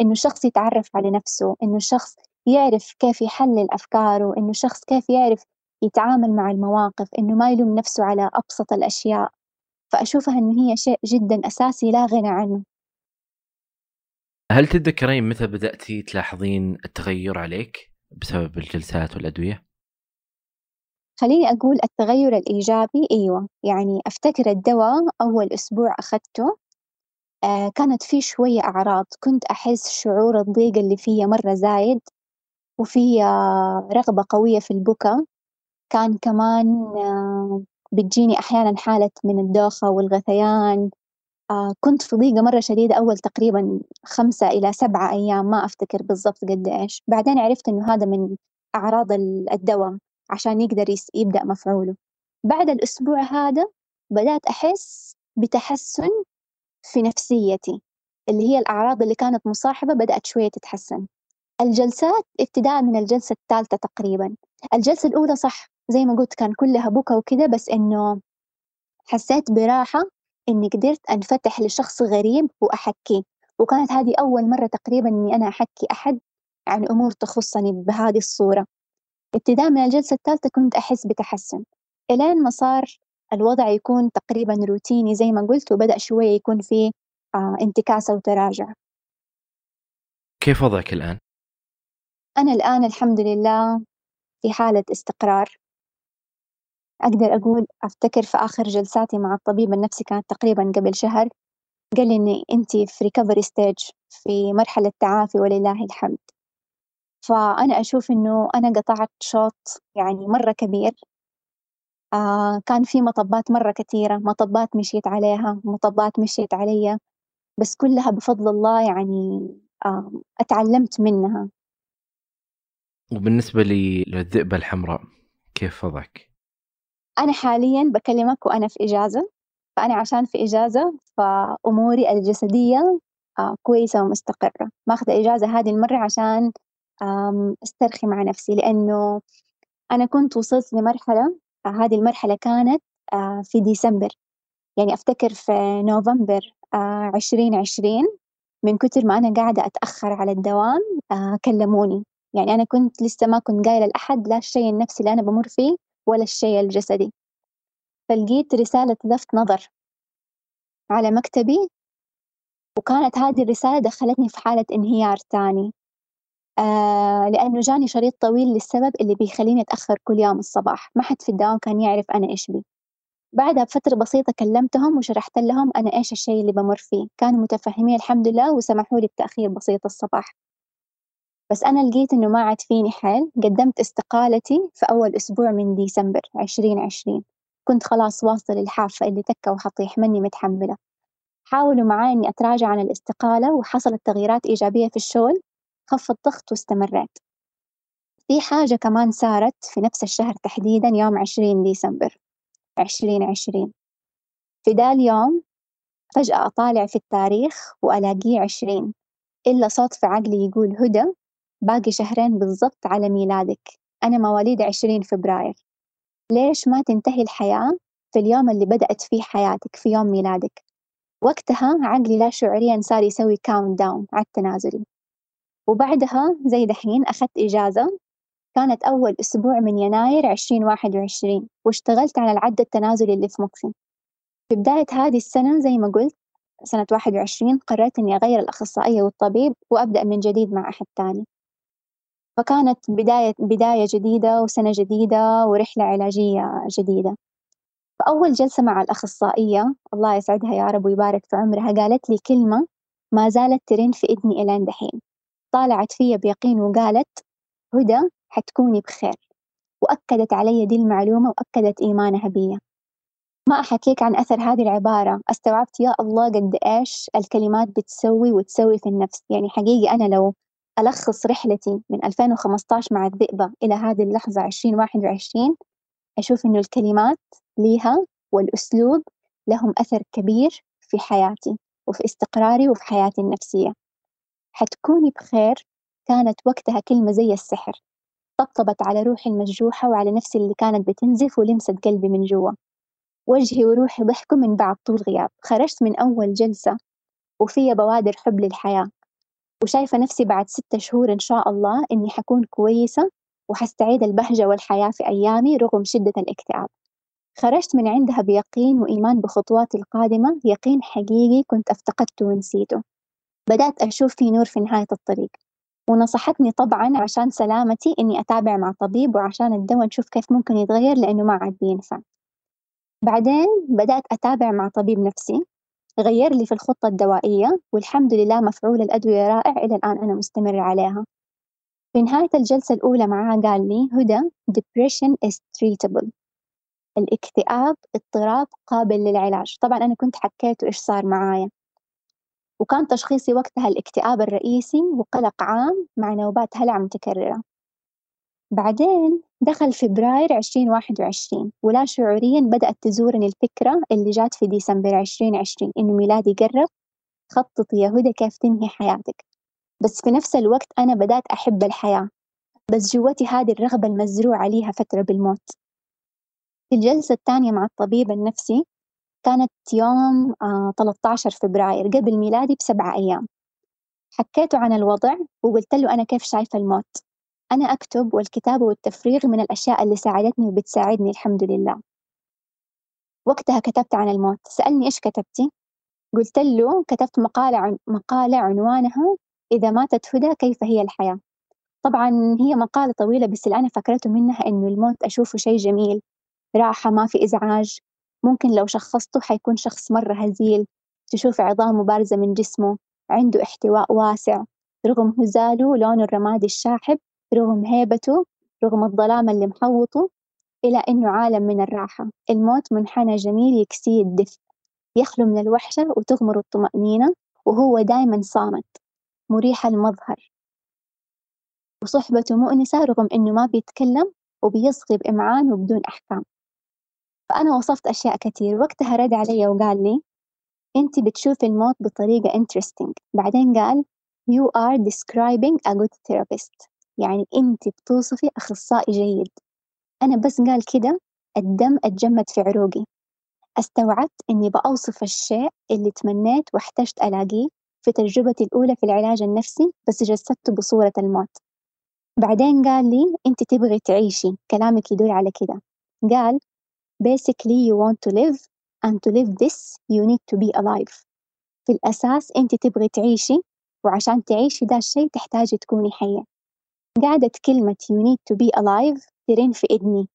إنه الشخص يتعرف على نفسه إنه الشخص يعرف كيف يحلل أفكاره إنه الشخص كيف يعرف يتعامل مع المواقف إنه ما يلوم نفسه على أبسط الأشياء فأشوفها إنه هي شيء جدا أساسي لا غنى عنه هل تتذكرين متى بدأتي تلاحظين التغير عليك بسبب الجلسات والأدوية؟ خليني أقول التغير الإيجابي أيوة يعني أفتكر الدواء أول أسبوع أخذته آه كانت في شوية أعراض كنت أحس شعور الضيق اللي فيا مرة زايد وفي رغبة قوية في البكاء كان كمان آه بتجيني أحيانا حالة من الدوخة والغثيان آه كنت في ضيقة مرة شديدة أول تقريبا خمسة إلى سبعة أيام ما أفتكر بالضبط قد إيش. بعدين عرفت إنه هذا من أعراض الدواء. عشان يقدر يبدأ مفعوله. بعد الأسبوع هذا بدأت أحس بتحسن في نفسيتي اللي هي الأعراض اللي كانت مصاحبة بدأت شوية تتحسن. الجلسات ابتداء من الجلسة الثالثة تقريبا. الجلسة الأولى صح زي ما قلت كان كلها بكى وكذا بس إنه حسيت براحة إني قدرت أنفتح لشخص غريب وأحكيه. وكانت هذه أول مرة تقريبا إني أنا أحكي أحد عن أمور تخصني بهذه الصورة. ابتداء من الجلسة الثالثة كنت أحس بتحسن. إلين ما صار الوضع يكون تقريبا روتيني زي ما قلت وبدأ شوية يكون فيه آه انتكاسة وتراجع. كيف وضعك الآن؟ أنا الآن الحمد لله في حالة استقرار. أقدر أقول أفتكر في آخر جلساتي مع الطبيب النفسي كانت تقريبا قبل شهر قال لي إني أنت في recovery stage في مرحلة تعافي ولله الحمد. فأنا أشوف إنه أنا قطعت شوط يعني مرة كبير. آه كان في مطبات مرة كثيرة مطبات مشيت عليها مطبات مشيت علي بس كلها بفضل الله يعني آه أتعلمت منها. وبالنسبة لي للذئبة الحمراء كيف وضعك؟ أنا حاليا بكلمك وأنا في إجازة فأنا عشان في إجازة فأموري الجسدية آه كويسة ومستقرة. ماخذة إجازة هذه المرة عشان استرخي مع نفسي لأنه أنا كنت وصلت لمرحلة هذه المرحلة كانت في ديسمبر. يعني أفتكر في نوفمبر عشرين عشرين من كتر ما أنا قاعدة أتأخر على الدوام كلموني. يعني أنا كنت لسه ما كنت قايلة لأحد لا الشيء النفسي اللي أنا بمر فيه ولا الشيء الجسدي. فلقيت رسالة لفت نظر على مكتبي وكانت هذه الرسالة دخلتني في حالة انهيار تاني. آه لأنه جاني شريط طويل للسبب اللي بيخليني أتأخر كل يوم الصباح. ما حد في الدوام كان يعرف أنا إيش بي. بعدها بفترة بسيطة كلمتهم وشرحت لهم أنا إيش الشيء اللي بمر فيه. كانوا متفهمين الحمد لله وسمحوا لي بتأخير بسيط الصباح. بس أنا لقيت إنه ما عاد فيني حيل قدمت استقالتي في أول أسبوع من ديسمبر عشرين عشرين. كنت خلاص واصل الحافة اللي تكة وحطيح مني متحملة. حاولوا معاي إني أتراجع عن الاستقالة وحصلت تغييرات إيجابية في الشغل. خف الضغط واستمريت في حاجة كمان صارت في نفس الشهر تحديدا يوم عشرين ديسمبر عشرين عشرين. في دا اليوم فجأة أطالع في التاريخ وألاقيه عشرين إلا صوت في عقلي يقول هدى باقي شهرين بالضبط على ميلادك أنا مواليد عشرين فبراير. ليش ما تنتهي الحياة في اليوم اللي بدأت فيه حياتك في يوم ميلادك؟ وقتها عقلي لا شعوريا صار يسوي countdown العد التنازلي وبعدها زي دحين أخذت إجازة كانت أول أسبوع من يناير عشرين واحد وعشرين واشتغلت على العد التنازلي اللي في مخي. في بداية هذه السنة زي ما قلت سنة واحد وعشرين قررت إني أغير الأخصائية والطبيب وأبدأ من جديد مع أحد تاني. فكانت بداية بداية جديدة وسنة جديدة ورحلة علاجية جديدة. فأول جلسة مع الأخصائية الله يسعدها يا رب ويبارك في عمرها قالت لي كلمة ما زالت ترن في إذني إلى دحين. طالعت فيا بيقين وقالت هدى حتكوني بخير. وأكدت علي دي المعلومة وأكدت إيمانها بي ما أحكيك عن أثر هذه العبارة. استوعبت يا الله قد إيش الكلمات بتسوي وتسوي في النفس. يعني حقيقي أنا لو ألخص رحلتي من 2015 مع الذئبة إلى هذه اللحظة 2021 أشوف إنه الكلمات ليها والأسلوب لهم أثر كبير في حياتي وفي استقراري وفي حياتي النفسية. حتكوني بخير كانت وقتها كلمة زي السحر طبطبت على روحي المجروحة وعلى نفسي اللي كانت بتنزف ولمست قلبي من جوا. وجهي وروحي ضحكوا من بعد طول غياب خرجت من أول جلسة وفي بوادر حب للحياة. وشايفة نفسي بعد ستة شهور إن شاء الله إني حكون كويسة وحستعيد البهجة والحياة في أيامي رغم شدة الاكتئاب. خرجت من عندها بيقين وإيمان بخطواتي القادمة يقين حقيقي كنت أفتقدته ونسيته. بدأت أشوف في نور في نهاية الطريق ونصحتني طبعا عشان سلامتي إني أتابع مع طبيب وعشان الدواء نشوف كيف ممكن يتغير لأنه ما عاد بينفع. بعدين بدأت أتابع مع طبيب نفسي غير لي في الخطة الدوائية والحمد لله مفعول الأدوية رائع إلى الآن أنا مستمرة عليها. في نهاية الجلسة الأولى معاه قال لي هدى depression is treatable. الاكتئاب اضطراب قابل للعلاج. طبعا أنا كنت حكيت إيش صار معايا. وكان تشخيصي وقتها الاكتئاب الرئيسي وقلق عام مع نوبات هلع متكررة. بعدين دخل فبراير 2021 ولا شعوريا بدأت تزورني الفكرة اللي جات في ديسمبر 2020 إنه ميلادي قرب. خططي يا هدى كيف تنهي حياتك. بس في نفس الوقت أنا بدأت أحب الحياة. بس جوتي هذه الرغبة المزروعة ليها فترة بالموت. في الجلسة الثانية مع الطبيب النفسي كانت يوم آه 13 فبراير قبل ميلادي بسبعة أيام. حكيته عن الوضع وقلت له أنا كيف شايفة الموت. أنا أكتب والكتابة والتفريغ من الأشياء اللي ساعدتني وبتساعدني الحمد لله. وقتها كتبت عن الموت. سألني إيش كتبتي؟ قلت له كتبت مقالة عن مقالة عنوانها إذا ماتت هدى كيف هي الحياة. طبعا هي مقالة طويلة بس اللي أنا فكرته منها إنه الموت أشوفه شيء جميل. راحة ما في إزعاج. ممكن لو شخصته حيكون شخص مرة هزيل تشوف عظامه بارزة من جسمه عنده احتواء واسع رغم هزاله لونه الرمادي الشاحب رغم هيبته رغم الظلام اللي محوطه إلى إنه عالم من الراحة. الموت منحنى جميل يكسيه الدفء. يخلو من الوحشة وتغمر الطمأنينة وهو دايما صامت. مريح المظهر. وصحبته مؤنسة رغم إنه ما بيتكلم وبيصغي بإمعان وبدون أحكام. فأنا وصفت أشياء كتير. وقتها رد علي وقال لي أنت بتشوفي الموت بطريقة interesting. بعدين قال you are describing a good therapist. يعني أنت بتوصفي أخصائي جيد. أنا بس قال كده الدم اتجمد في عروقي. استوعبت إني بأوصف الشيء اللي تمنيت واحتجت ألاقيه في تجربتي الأولى في العلاج النفسي بس جسدته بصورة الموت. بعدين قال لي أنت تبغي تعيشي. كلامك يدل على كده. قال basically you want to live and to live this you need to be alive. في الأساس أنت تبغي تعيشي وعشان تعيشي ده الشيء تحتاجي تكوني حية. قعدت كلمة you need to be alive ترن في إذني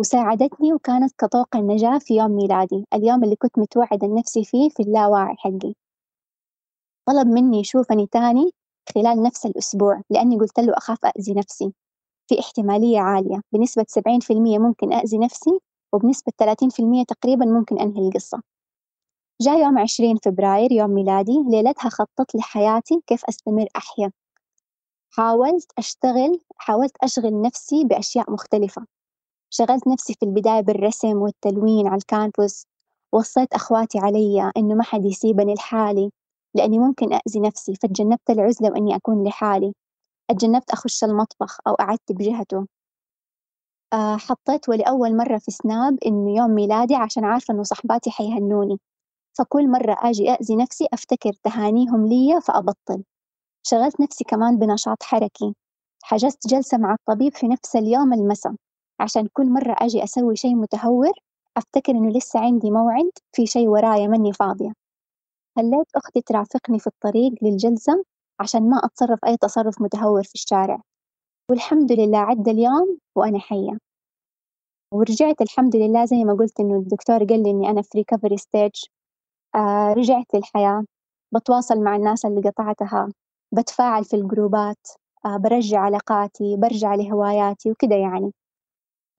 وساعدتني وكانت كطوق النجاة في يوم ميلادي اليوم اللي كنت متوعدة لنفسي فيه في اللاواعي حقي. طلب مني يشوفني تاني خلال نفس الأسبوع لأني قلت له أخاف أذي نفسي. في احتمالية عالية بنسبة 70% ممكن أذي نفسي وبنسبة 30% تقريبا ممكن أنهي القصة. جاء يوم 20 فبراير يوم ميلادي ليلتها خطط لحياتي كيف أستمر أحيا حاولت أشتغل حاولت أشغل نفسي بأشياء مختلفة. شغلت نفسي في البداية بالرسم والتلوين على الكانفوس وصيت أخواتي علي إنه ما حد يسيبني لحالي لأني ممكن أذي نفسي فتجنبت العزلة وإني أكون لحالي. أتجنبت أخش المطبخ أو قعدت بجهته حطيت ولأول مرة في سناب إنه يوم ميلادي عشان عارفة إنه صحباتي حيهنوني. فكل مرة أجي أذي نفسي أفتكر تهانيهم لي فأبطل. شغلت نفسي كمان بنشاط حركي. حجزت جلسة مع الطبيب في نفس اليوم المساء. عشان كل مرة أجي أسوي شيء متهور أفتكر إنه لسه عندي موعد في شيء ورايا مني فاضية. خليت أختي ترافقني في الطريق للجلسة عشان ما أتصرف أي تصرف متهور في الشارع. والحمد لله عدى اليوم وأنا حية. ورجعت الحمد لله زي ما قلت إنه الدكتور قال لي إني أنا في recovery stage آه رجعت للحياة بتواصل مع الناس اللي قطعتها بتفاعل في ال groupات آه برجع علاقاتي برجع لهواياتي وكده يعني.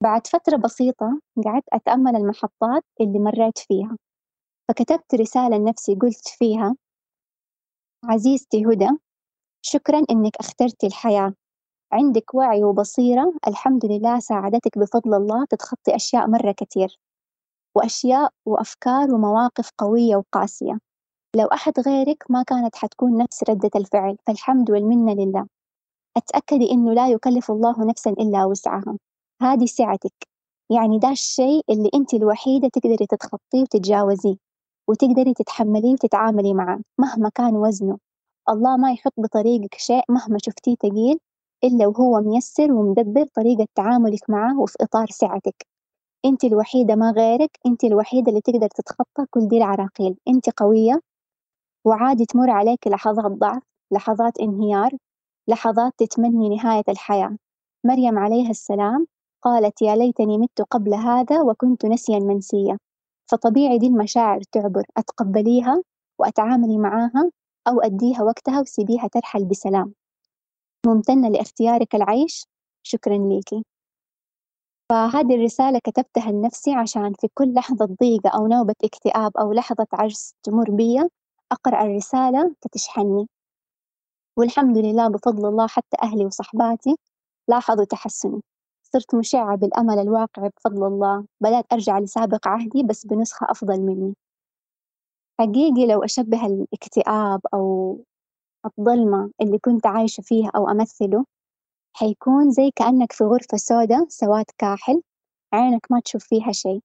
بعد فترة بسيطة قعدت أتأمل المحطات اللي مريت فيها. فكتبت رسالة لنفسي قلت فيها عزيزتي هدى شكرا إنك أخترتي الحياة. عندك وعي وبصيرة الحمد لله ساعدتك بفضل الله تتخطي أشياء مرة كتير وأشياء وأفكار ومواقف قوية وقاسية. لو أحد غيرك ما كانت حتكون نفس ردة الفعل فالحمد والمنة لله. أتأكدي إنه لا يكلف الله نفسا إلا وسعها. هذه سعتك. يعني ده الشيء اللي أنت الوحيدة تقدري تتخطيه وتتجاوزيه وتقدري تتحمليه وتتعاملي معاه مهما كان وزنه. الله ما يحط بطريقك شيء مهما شفتيه تقيل إلا وهو ميسر ومدبر طريقة تعاملك معاه وفي إطار سعتك. أنت الوحيدة ما غيرك أنت الوحيدة اللي تقدر تتخطى كل دي العراقيل. أنت قوية وعادي تمر عليك لحظات ضعف لحظات انهيار لحظات تتمني نهاية الحياة. مريم عليها السلام قالت يا ليتني مت قبل هذا وكنت نسيا منسيا فطبيعي دي المشاعر تعبر. أتقبليها وأتعاملي معاها أو أديها وقتها وسيبيها ترحل بسلام. ممتنة لاختيارك العيش. شكرا ليكي فهذه الرسالة كتبتها لنفسي عشان في كل لحظة ضيقة أو نوبة اكتئاب أو لحظة عجز تمر بيا أقرأ الرسالة فتشحنني والحمد لله بفضل الله حتى أهلي وصحباتي لاحظوا تحسني. صرت مشعة بالأمل الواقعي بفضل الله. بدأت أرجع لسابق عهدي بس بنسخة أفضل مني. حقيقي لو أشبه الاكتئاب أو الظلمة اللي كنت عايشة فيها أو أمثله حيكون زي كأنك في غرفة سوداء سواد كاحل عينك ما تشوف فيها شي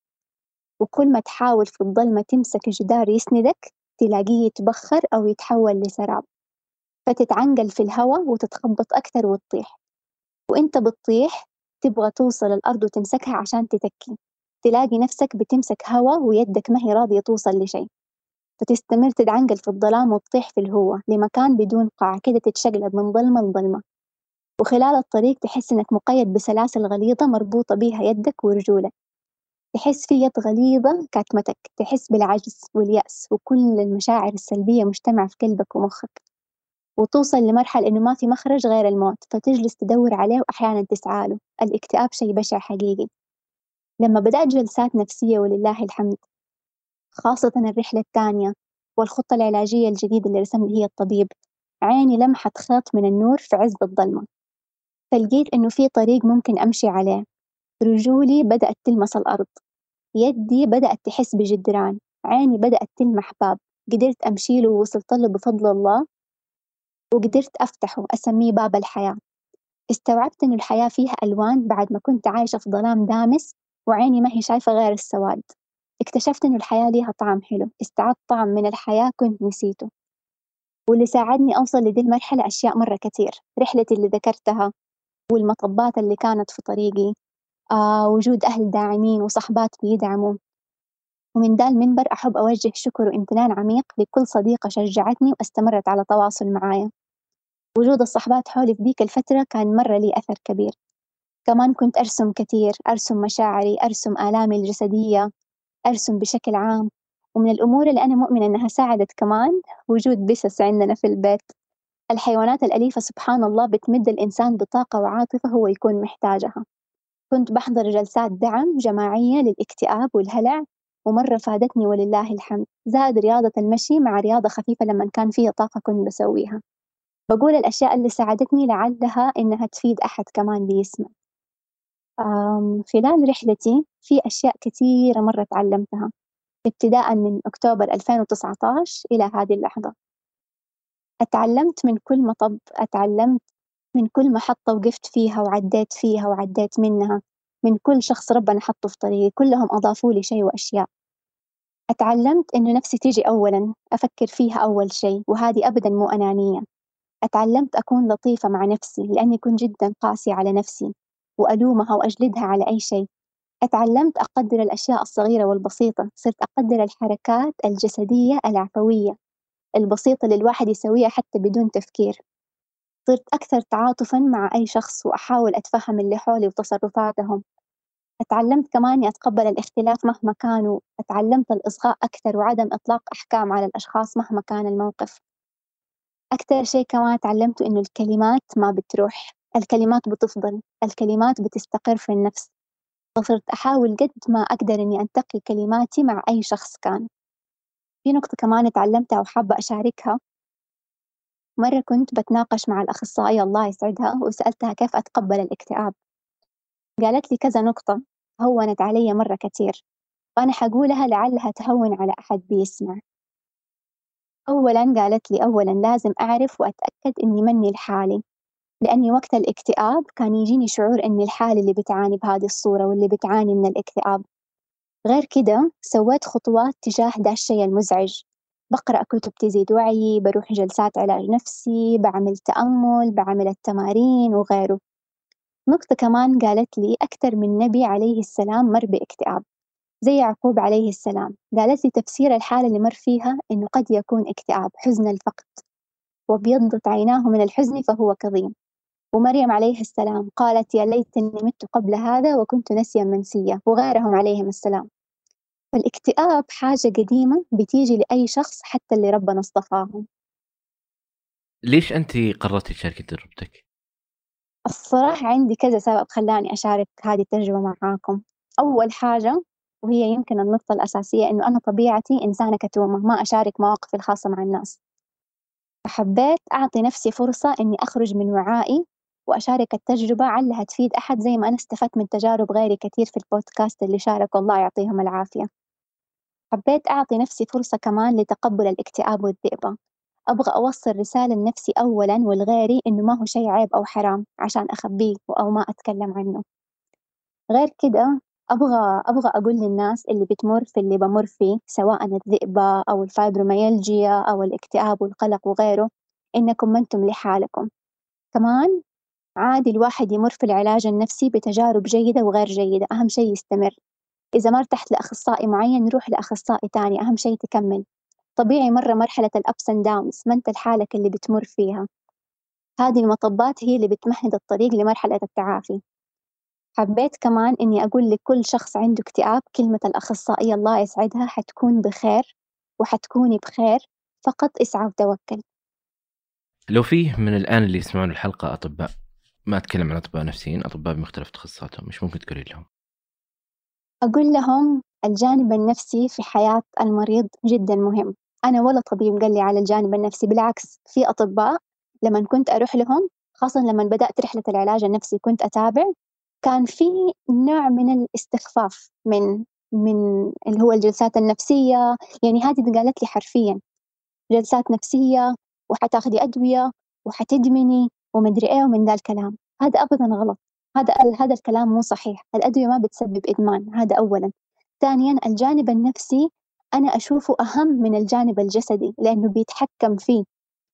وكل ما تحاول في الظلمة تمسك جدار يسندك تلاقيه يتبخر أو يتحول لسراب. فتتعنقل في الهواء وتتخبط أكثر وتطيح. وإنت بتطيح تبغى توصل الأرض وتمسكها عشان تتكي. تلاقي نفسك بتمسك هوا ويدك ما هي راضية توصل لشيء. فتستمر تتعنقل في الظلام وتطيح في الهواء لمكان بدون قاع كده تتشقلب من ظلمة لظلمة. وخلال الطريق تحس إنك مقيد بسلاسل غليظة مربوطة بيها يدك ورجولك. تحس في يد غليظة كاتمتك تحس بالعجز واليأس وكل المشاعر السلبية مجتمعة في قلبك ومخك. وتوصل لمرحلة إنه ما في مخرج غير الموت فتجلس تدور عليه وأحيانا تسعى له. الاكتئاب شيء بشع حقيقي. لما بدأت جلسات نفسية ولله الحمد خاصة الرحلة الثانية والخطة العلاجية الجديدة اللي رسم لي هي الطبيب. عيني لمحت خيط من النور في عز الظلمة. فلقيت إنه في طريق ممكن أمشي عليه. رجولي بدأت تلمس الأرض. يدي بدأت تحس بجدران. عيني بدأت تلمح باب. قدرت أمشي له ووصلت له بفضل الله وقدرت أفتحه أسميه باب الحياة. استوعبت إنه الحياة فيها ألوان بعد ما كنت عايشة في ظلام دامس وعيني ما هي شايفة غير السواد. اكتشفت إنه الحياة ليها طعم حلو. استعدت طعم من الحياة كنت نسيته. واللي ساعدني أوصل لدي المرحلة أشياء مرة كتير رحلتي اللي ذكرتها والمطبات اللي كانت في طريقي آه وجود أهل داعمين وصحبات بيدعموا. ومن دا المنبر أحب أوجه شكر وامتنان عميق لكل صديقة شجعتني واستمرت على تواصل معايا. وجود الصحبات حولي في ديك الفترة كان مرة لي أثر كبير. كمان كنت أرسم كتير أرسم مشاعري أرسم آلامي الجسدية. أرسم بشكل عام. ومن الأمور اللي أنا مؤمنة إنها ساعدت كمان وجود بسس عندنا في البيت. الحيوانات الأليفة سبحان الله بتمد الإنسان بطاقة وعاطفة هو يكون محتاجها. كنت بحضر جلسات دعم جماعية للاكتئاب والهلع ومرة فادتني ولله الحمد. زاد رياضة المشي مع رياضة خفيفة لما كان فيها طاقة كنت بسويها. بقول الأشياء اللي ساعدتني لعلها إنها تفيد أحد كمان بيسمع. خلال رحلتي في أشياء كثيرة مرة تعلمتها ابتداء من أكتوبر 2019 إلى هذه اللحظة. أتعلمت من كل مطب أتعلمت من كل محطة وقفت فيها وعديت فيها وعديت منها من كل شخص ربنا حطه في طريقي كلهم أضافوا لي شيء وأشياء. أتعلمت إنه نفسي تيجي أولا أفكر فيها أول شيء وهذه أبدا مو أنانية. أتعلمت أكون لطيفة مع نفسي لأني كنت جدا قاسية على نفسي. وألومها وأجلدها على أي شيء. أتعلمت أقدر الأشياء الصغيرة والبسيطة صرت أقدر الحركات الجسدية العفوية البسيطة اللي الواحد يسويها حتى بدون تفكير. صرت أكثر تعاطفًا مع أي شخص وأحاول أتفهم اللي حولي وتصرفاتهم، أتعلمت كمان أتقبل الاختلاف مهما كان واتعلمت الإصغاء أكثر وعدم إطلاق أحكام على الأشخاص مهما كان الموقف، أكتر شي كمان اتعلمته إنه الكلمات ما بتروح، الكلمات بتفضل، الكلمات بتستقر في النفس، فصرت أحاول قد ما أقدر إني أنتقي كلماتي مع أي شخص كان، في نقطة كمان اتعلمتها وحابة أشاركها. مرة كنت بتناقش مع الأخصائية الله يسعدها وسألتها كيف أتقبل الاكتئاب. قالت لي كذا نقطة هونت علي مرة كتير وأنا حقولها لعلها تهون على أحد بيسمع. أولا قالت لي أولا لازم أعرف وأتأكد إني مني لحالي. لأني وقت الاكتئاب كان يجيني شعور إني الحالة اللي بتعاني بهذه الصورة واللي بتعاني من الاكتئاب. غير كده سويت خطوات تجاه دا الشيء المزعج. بقرأ كتب تزيد وعيي بروح جلسات علاج نفسي بعمل تأمل بعمل التمارين وغيره. نقطة كمان قالت لي أكثر من نبي عليه السلام مر باكتئاب زي يعقوب عليه السلام. قالت لي تفسير الحالة اللي مر فيها إنه قد يكون اكتئاب حزن الفقد. وابيضت عيناه من الحزن فهو كظيم. ومريم عليه السلام قالت يا ليتني مت قبل هذا وكنت نسيا منسيا وغيرهم عليهم السلام. فالاكتئاب حاجة قديمة بتيجي لأي شخص حتى اللي ربنا اصطفاهم. ليش أنت قررتي تشاركي تجربتك؟ الصراحة عندي كذا سبب خلاني أشارك هذه التجربة معاكم. أول حاجة وهي يمكن النقطة الأساسية إنه أنا طبيعتي إنسانة كتومة ما أشارك مواقفي الخاصة مع الناس. فحبيت أعطي نفسي فرصة إني أخرج من وعائي وأشارك التجربة علها تفيد أحد زي ما أنا استفدت من تجارب غيري كثير في البودكاست اللي شاركوا الله يعطيهم العافية. حبيت أعطي نفسي فرصة كمان لتقبل الاكتئاب والذئبة. أبغى أوصل رسالة لنفسي أولا ولغيري إنه ما هو شيء عيب أو حرام عشان أخبيه أو ما أتكلم عنه. غير كده أبغى أبغى أقول للناس اللي بتمر في اللي بمر فيه سواء الذئبة أو الفايبروميالجيا أو الاكتئاب والقلق وغيره إنكم ما أنتم لحالكم. كمان عادي الواحد يمر في العلاج النفسي بتجارب جيدة وغير جيدة أهم شيء يستمر. إذا ما ارتحت لأخصائي معين روح لأخصائي تاني أهم شيء تكمل. طبيعي مرة مرحلة الأبس أند داونز ما أنت لحالك اللي بتمر فيها. هذه المطبات هي اللي بتمهد الطريق لمرحلة التعافي. حبيت كمان إني أقول لكل شخص عنده اكتئاب كلمة الأخصائية الله يسعدها حتكون بخير وحتكوني بخير فقط اسعى وتوكل. لو فيه من الآن اللي يسمعون الحلقة أطباء ما أتكلم عن أطباء نفسيين أطباء بمختلف تخصصاتهم مش ممكن تقولي لهم؟ أقول لهم الجانب النفسي في حياة المريض جدا مهم. أنا ولا طبيب قال لي على الجانب النفسي بالعكس في أطباء لما كنت أروح لهم خاصة لما بدأت رحلة العلاج النفسي كنت أتابع كان في نوع من الاستخفاف من من اللي هو الجلسات النفسية. يعني هذه قالت لي حرفيا جلسات نفسية وحتاخدي أدوية وحتدمني. ومدري إيه ومن ذا الكلام. هذا أبدا غلط. هذا هذا الكلام مو صحيح. الأدوية ما بتسبب إدمان. هذا أولا. ثانيا الجانب النفسي أنا أشوفه أهم من الجانب الجسدي لأنه بيتحكم فيه.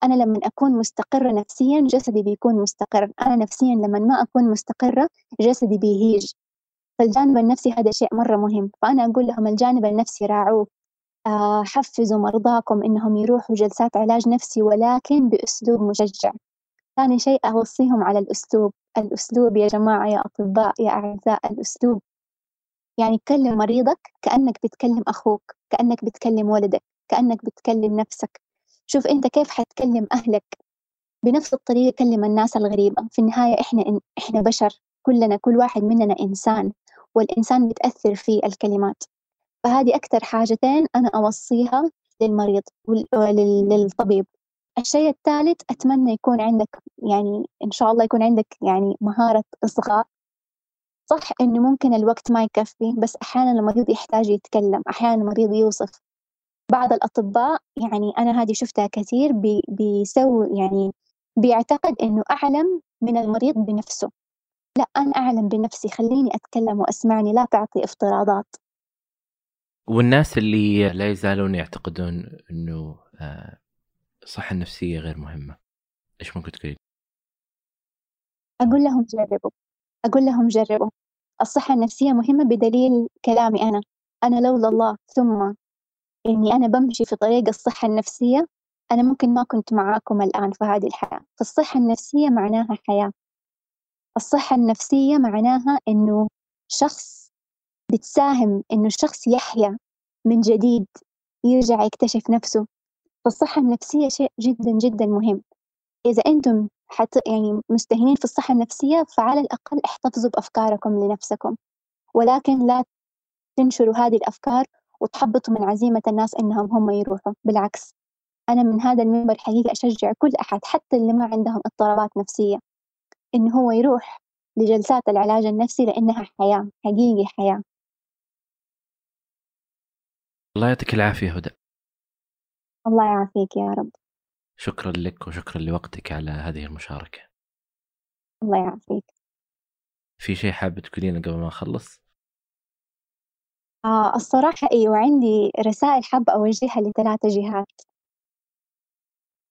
أنا لما أكون مستقرة نفسيا جسدي بيكون مستقر. أنا نفسيا لما ما أكون مستقرة جسدي بيهيج. فالجانب النفسي هذا شيء مرة مهم. فأنا أقول لهم الجانب النفسي راعوه. آه، حفزوا مرضاكم إنهم يروحوا جلسات علاج نفسي ولكن بأسلوب مشجع. ثاني شيء أوصيهم على الأسلوب. الأسلوب يا جماعة يا أطباء يا أعزاء الأسلوب. يعني كلم مريضك كأنك بتكلم أخوك كأنك بتكلم ولدك كأنك بتكلم نفسك. شوف أنت كيف حتكلم أهلك؟ بنفس الطريقة كلم الناس الغريبة. في النهاية إحنا إحنا بشر. كلنا كل واحد مننا إنسان والإنسان بتأثر فيه الكلمات. فهذه أكثر حاجتين أنا أوصيها للمريض وللطبيب الشيء الثالث أتمنى يكون عندك يعني إن شاء الله يكون عندك يعني مهارة إصغاء. صح إنه ممكن الوقت ما يكفي بس أحيانا المريض يحتاج يتكلم أحيانا المريض يوصف. بعض الأطباء يعني أنا هذه شفتها كثير بي بيسوي يعني بيعتقد إنه أعلم من المريض بنفسه. لا أنا أعلم بنفسي خليني أتكلم وأسمعني لا تعطي افتراضات. والناس اللي لا يزالون يعتقدون إنه آه، الصحة النفسية غير مهمة. إيش ممكن تقولي؟ أقول لهم جربوا. أقول لهم جربوا. الصحة النفسية مهمة بدليل كلامي أنا. أنا لولا الله ثم إني أنا بمشي في طريق الصحة النفسية أنا ممكن ما كنت معاكم الآن في هذه الحياة. فالصحة النفسية معناها حياة. الصحة النفسية معناها إنه شخص بتساهم إنه الشخص يحيا من جديد يرجع يكتشف نفسه. فالصحة النفسية شيء جدا جدا مهم. إذا أنتم حت يعني مستهينين في الصحة النفسية فعلى الأقل احتفظوا بأفكاركم لنفسكم. ولكن لا تنشروا هذه الأفكار وتحبطوا من عزيمة الناس إنهم هم يروحوا. بالعكس أنا من هذا المنبر حقيقة أشجع كل أحد حتى اللي ما عندهم اضطرابات نفسية إنه هو يروح لجلسات العلاج النفسي لأنها حياة حقيقي حياة. الله يعطيك العافية هدى. الله يعافيك يا رب. شكرا لك وشكرا لوقتك على هذه المشاركة. الله يعافيك. في شيء حابة تقولينه قبل ما أخلص؟ آه الصراحة أيوة عندي رسائل حابة أوجهها لثلاثة جهات.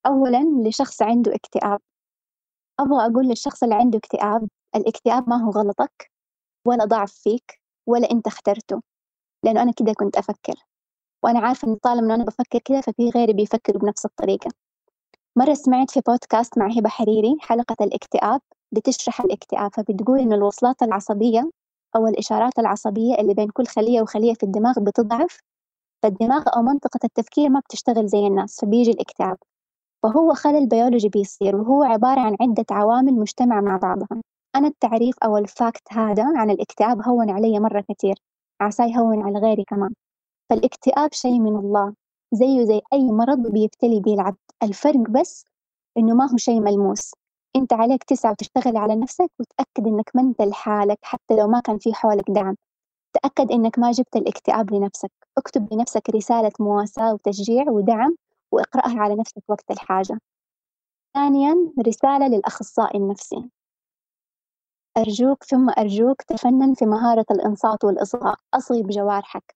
أولا لشخص عنده اكتئاب. أبغى أقول للشخص اللي عنده اكتئاب الاكتئاب ما هو غلطك ولا ضعف فيك ولا أنت اخترته. لأنه أنا كده كنت أفكر. وأنا عارفة إن طالما أنا بفكر كده ففي غيري بيفكروا بنفس الطريقة. مرة سمعت في بودكاست مع هبة حريري حلقة الاكتئاب بتشرح الاكتئاب فبتقول إن الوصلات العصبية أو الإشارات العصبية اللي بين كل خلية وخلية في الدماغ بتضعف فالدماغ أو منطقة التفكير ما بتشتغل زي الناس فبيجي الاكتئاب. فهو خلل بيولوجي بيصير وهو عبارة عن عدة عوامل مجتمعة مع بعضها. أنا التعريف أو ال fact هذا عن الاكتئاب هون علي مرة كتير عسى يهون على غيري كمان. فالاكتئاب شيء من الله زيه زي أي مرض بيبتلي بيه العبد الفرق بس إنه ما هو شيء ملموس. أنت عليك تسعى وتشتغل على نفسك وتأكد إنك ما أنت لحالك حتى لو ما كان في حولك دعم. تأكد إنك ما جبت الاكتئاب لنفسك. اكتب لنفسك رسالة مواساة وتشجيع ودعم وإقرأها على نفسك وقت الحاجة. ثانيا رسالة للأخصائي النفسي. أرجوك ثم أرجوك تفنن في مهارة الإنصات والإصغاء. أصغي بجوارحك.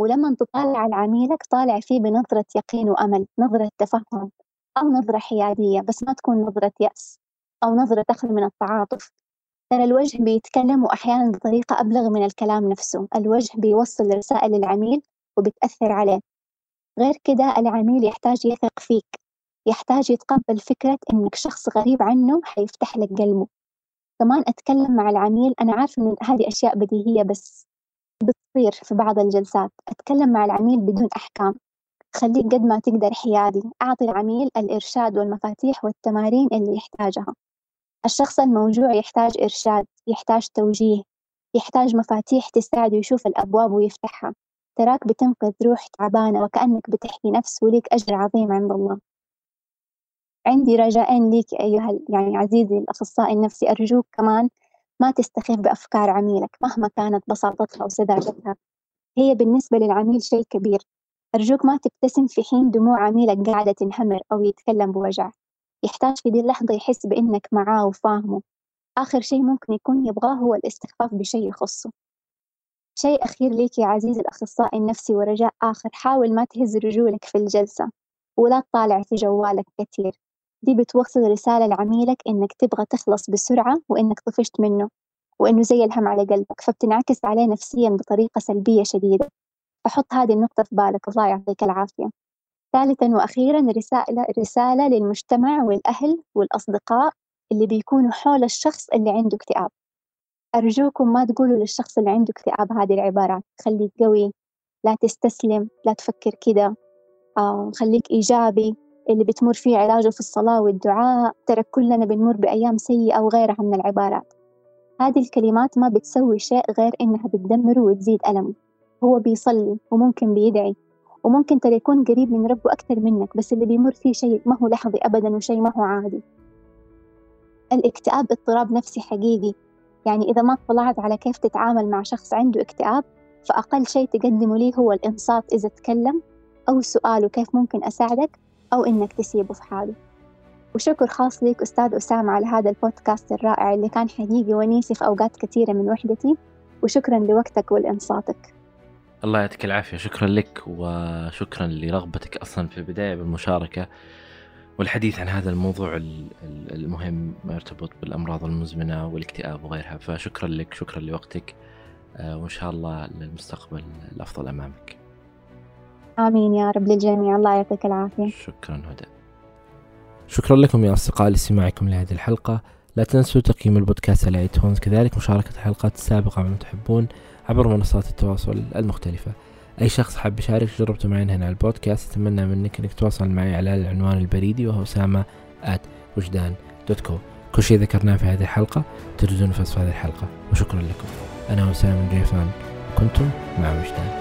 ولما تطالع عميلك طالع فيه بنظرة يقين وأمل نظرة تفهم أو نظرة حيادية بس ما تكون نظرة يأس أو نظرة تخلو من التعاطف. ترى الوجه بيتكلم وأحيانا بطريقة أبلغ من الكلام نفسه الوجه بيوصل رسائل للعميل وبتأثر عليه. غير كده العميل يحتاج يثق فيك يحتاج يتقبل فكرة إنك شخص غريب عنه حيفتح لك قلبه كمان أتكلم مع العميل أنا عارفة إن هذه أشياء بديهية بس بتصير في بعض الجلسات. أتكلم مع العميل بدون أحكام. خليك قد ما تقدر حيادي. أعطي العميل الإرشاد والمفاتيح والتمارين اللي يحتاجها. الشخص الموجوع يحتاج إرشاد يحتاج توجيه يحتاج مفاتيح تساعده يشوف الأبواب ويفتحها. تراك بتنقذ روح تعبانة وكأنك بتحكي نفس وليك أجر عظيم عند الله. عندي رجاءين ليك أيها يعني عزيزي الأخصائي النفسي أرجوك كمان ما تستخف بأفكار عميلك مهما كانت بساطتها وسذاجتها. هي بالنسبة للعميل شيء كبير. أرجوك ما تبتسم في حين دموع عميلك قاعدة تنهمر أو يتكلم بوجع. يحتاج في دي اللحظة يحس بإنك معاه وفاهمه. آخر شيء ممكن يكون يبغاه هو الاستخفاف بشيء يخصه. شيء أخير ليك يا عزيزي الأخصائي النفسي ورجاء آخر حاول ما تهز رجولك في الجلسة ولا تطالع في جوالك كثير. دي بتوصل رسالة لعميلك إنك تبغى تخلص بسرعة وإنك طفشت منه وإنه زي الهم على قلبك فبتنعكس عليه نفسيا بطريقة سلبية شديدة. فحط هذه النقطة في بالك الله يعطيك العافية. ثالثا وأخيرا رسالة رسالة للمجتمع والأهل والأصدقاء اللي بيكونوا حول الشخص اللي عنده اكتئاب. أرجوكم ما تقولوا للشخص اللي عنده اكتئاب هذه العبارات خليك قوي لا تستسلم لا تفكر كده. آه خليك إيجابي. اللي بتمر فيه علاجه في الصلاة والدعاء ترى كلنا بنمر بأيام سيئة وغيرها من العبارات. هذه الكلمات ما بتسوي شيء غير إنها بتدمره وتزيد ألمه. هو بيصلي وممكن بيدعي وممكن ترى يكون قريب من ربه أكثر منك بس اللي بيمر فيه شيء ما هو لحظي أبدا وشيء ما هو عادي. الاكتئاب اضطراب نفسي حقيقي. يعني إذا ما اطلعت على كيف تتعامل مع شخص عنده اكتئاب فأقل شيء تقدمه ليه هو الإنصات إذا تكلم أو سؤاله كيف ممكن أساعدك؟ أو إنك تسيبه في حاله. وشكر خاص ليك أستاذ أسامة على هذا البودكاست الرائع اللي كان حقيقي ونيسي في أوقات كثيرة من وحدتي. وشكرا لوقتك ولإنصاتك الله يعطيك العافية. شكرا لك وشكرا لرغبتك أصلا في البداية بالمشاركة والحديث عن هذا الموضوع المهم ما يرتبط بالأمراض المزمنة والاكتئاب وغيرها. فشكرا لك شكرا لوقتك آه، وإن شاء الله للمستقبل الأفضل أمامك. آمين يا رب للجميع. الله يعطيك العافية. شكرا هدى. شكرا لكم يا أصدقاء لاستماعكم لهذه الحلقة. لا تنسوا تقييم البودكاست على iTunes كذلك مشاركة الحلقات السابقة من تحبون عبر منصات التواصل المختلفة. أي شخص حاب يشارك تجربته معي هنا على البودكاست أتمنى منك أنك تتواصل معي على العنوان البريدي وهو أسامة at وجدان dot co كل شيء ذكرناه في هذه الحلقة تجدونه في وصف هذه الحلقة. وشكرا لكم. أنا أسامة جيفان كنتم مع وجدان.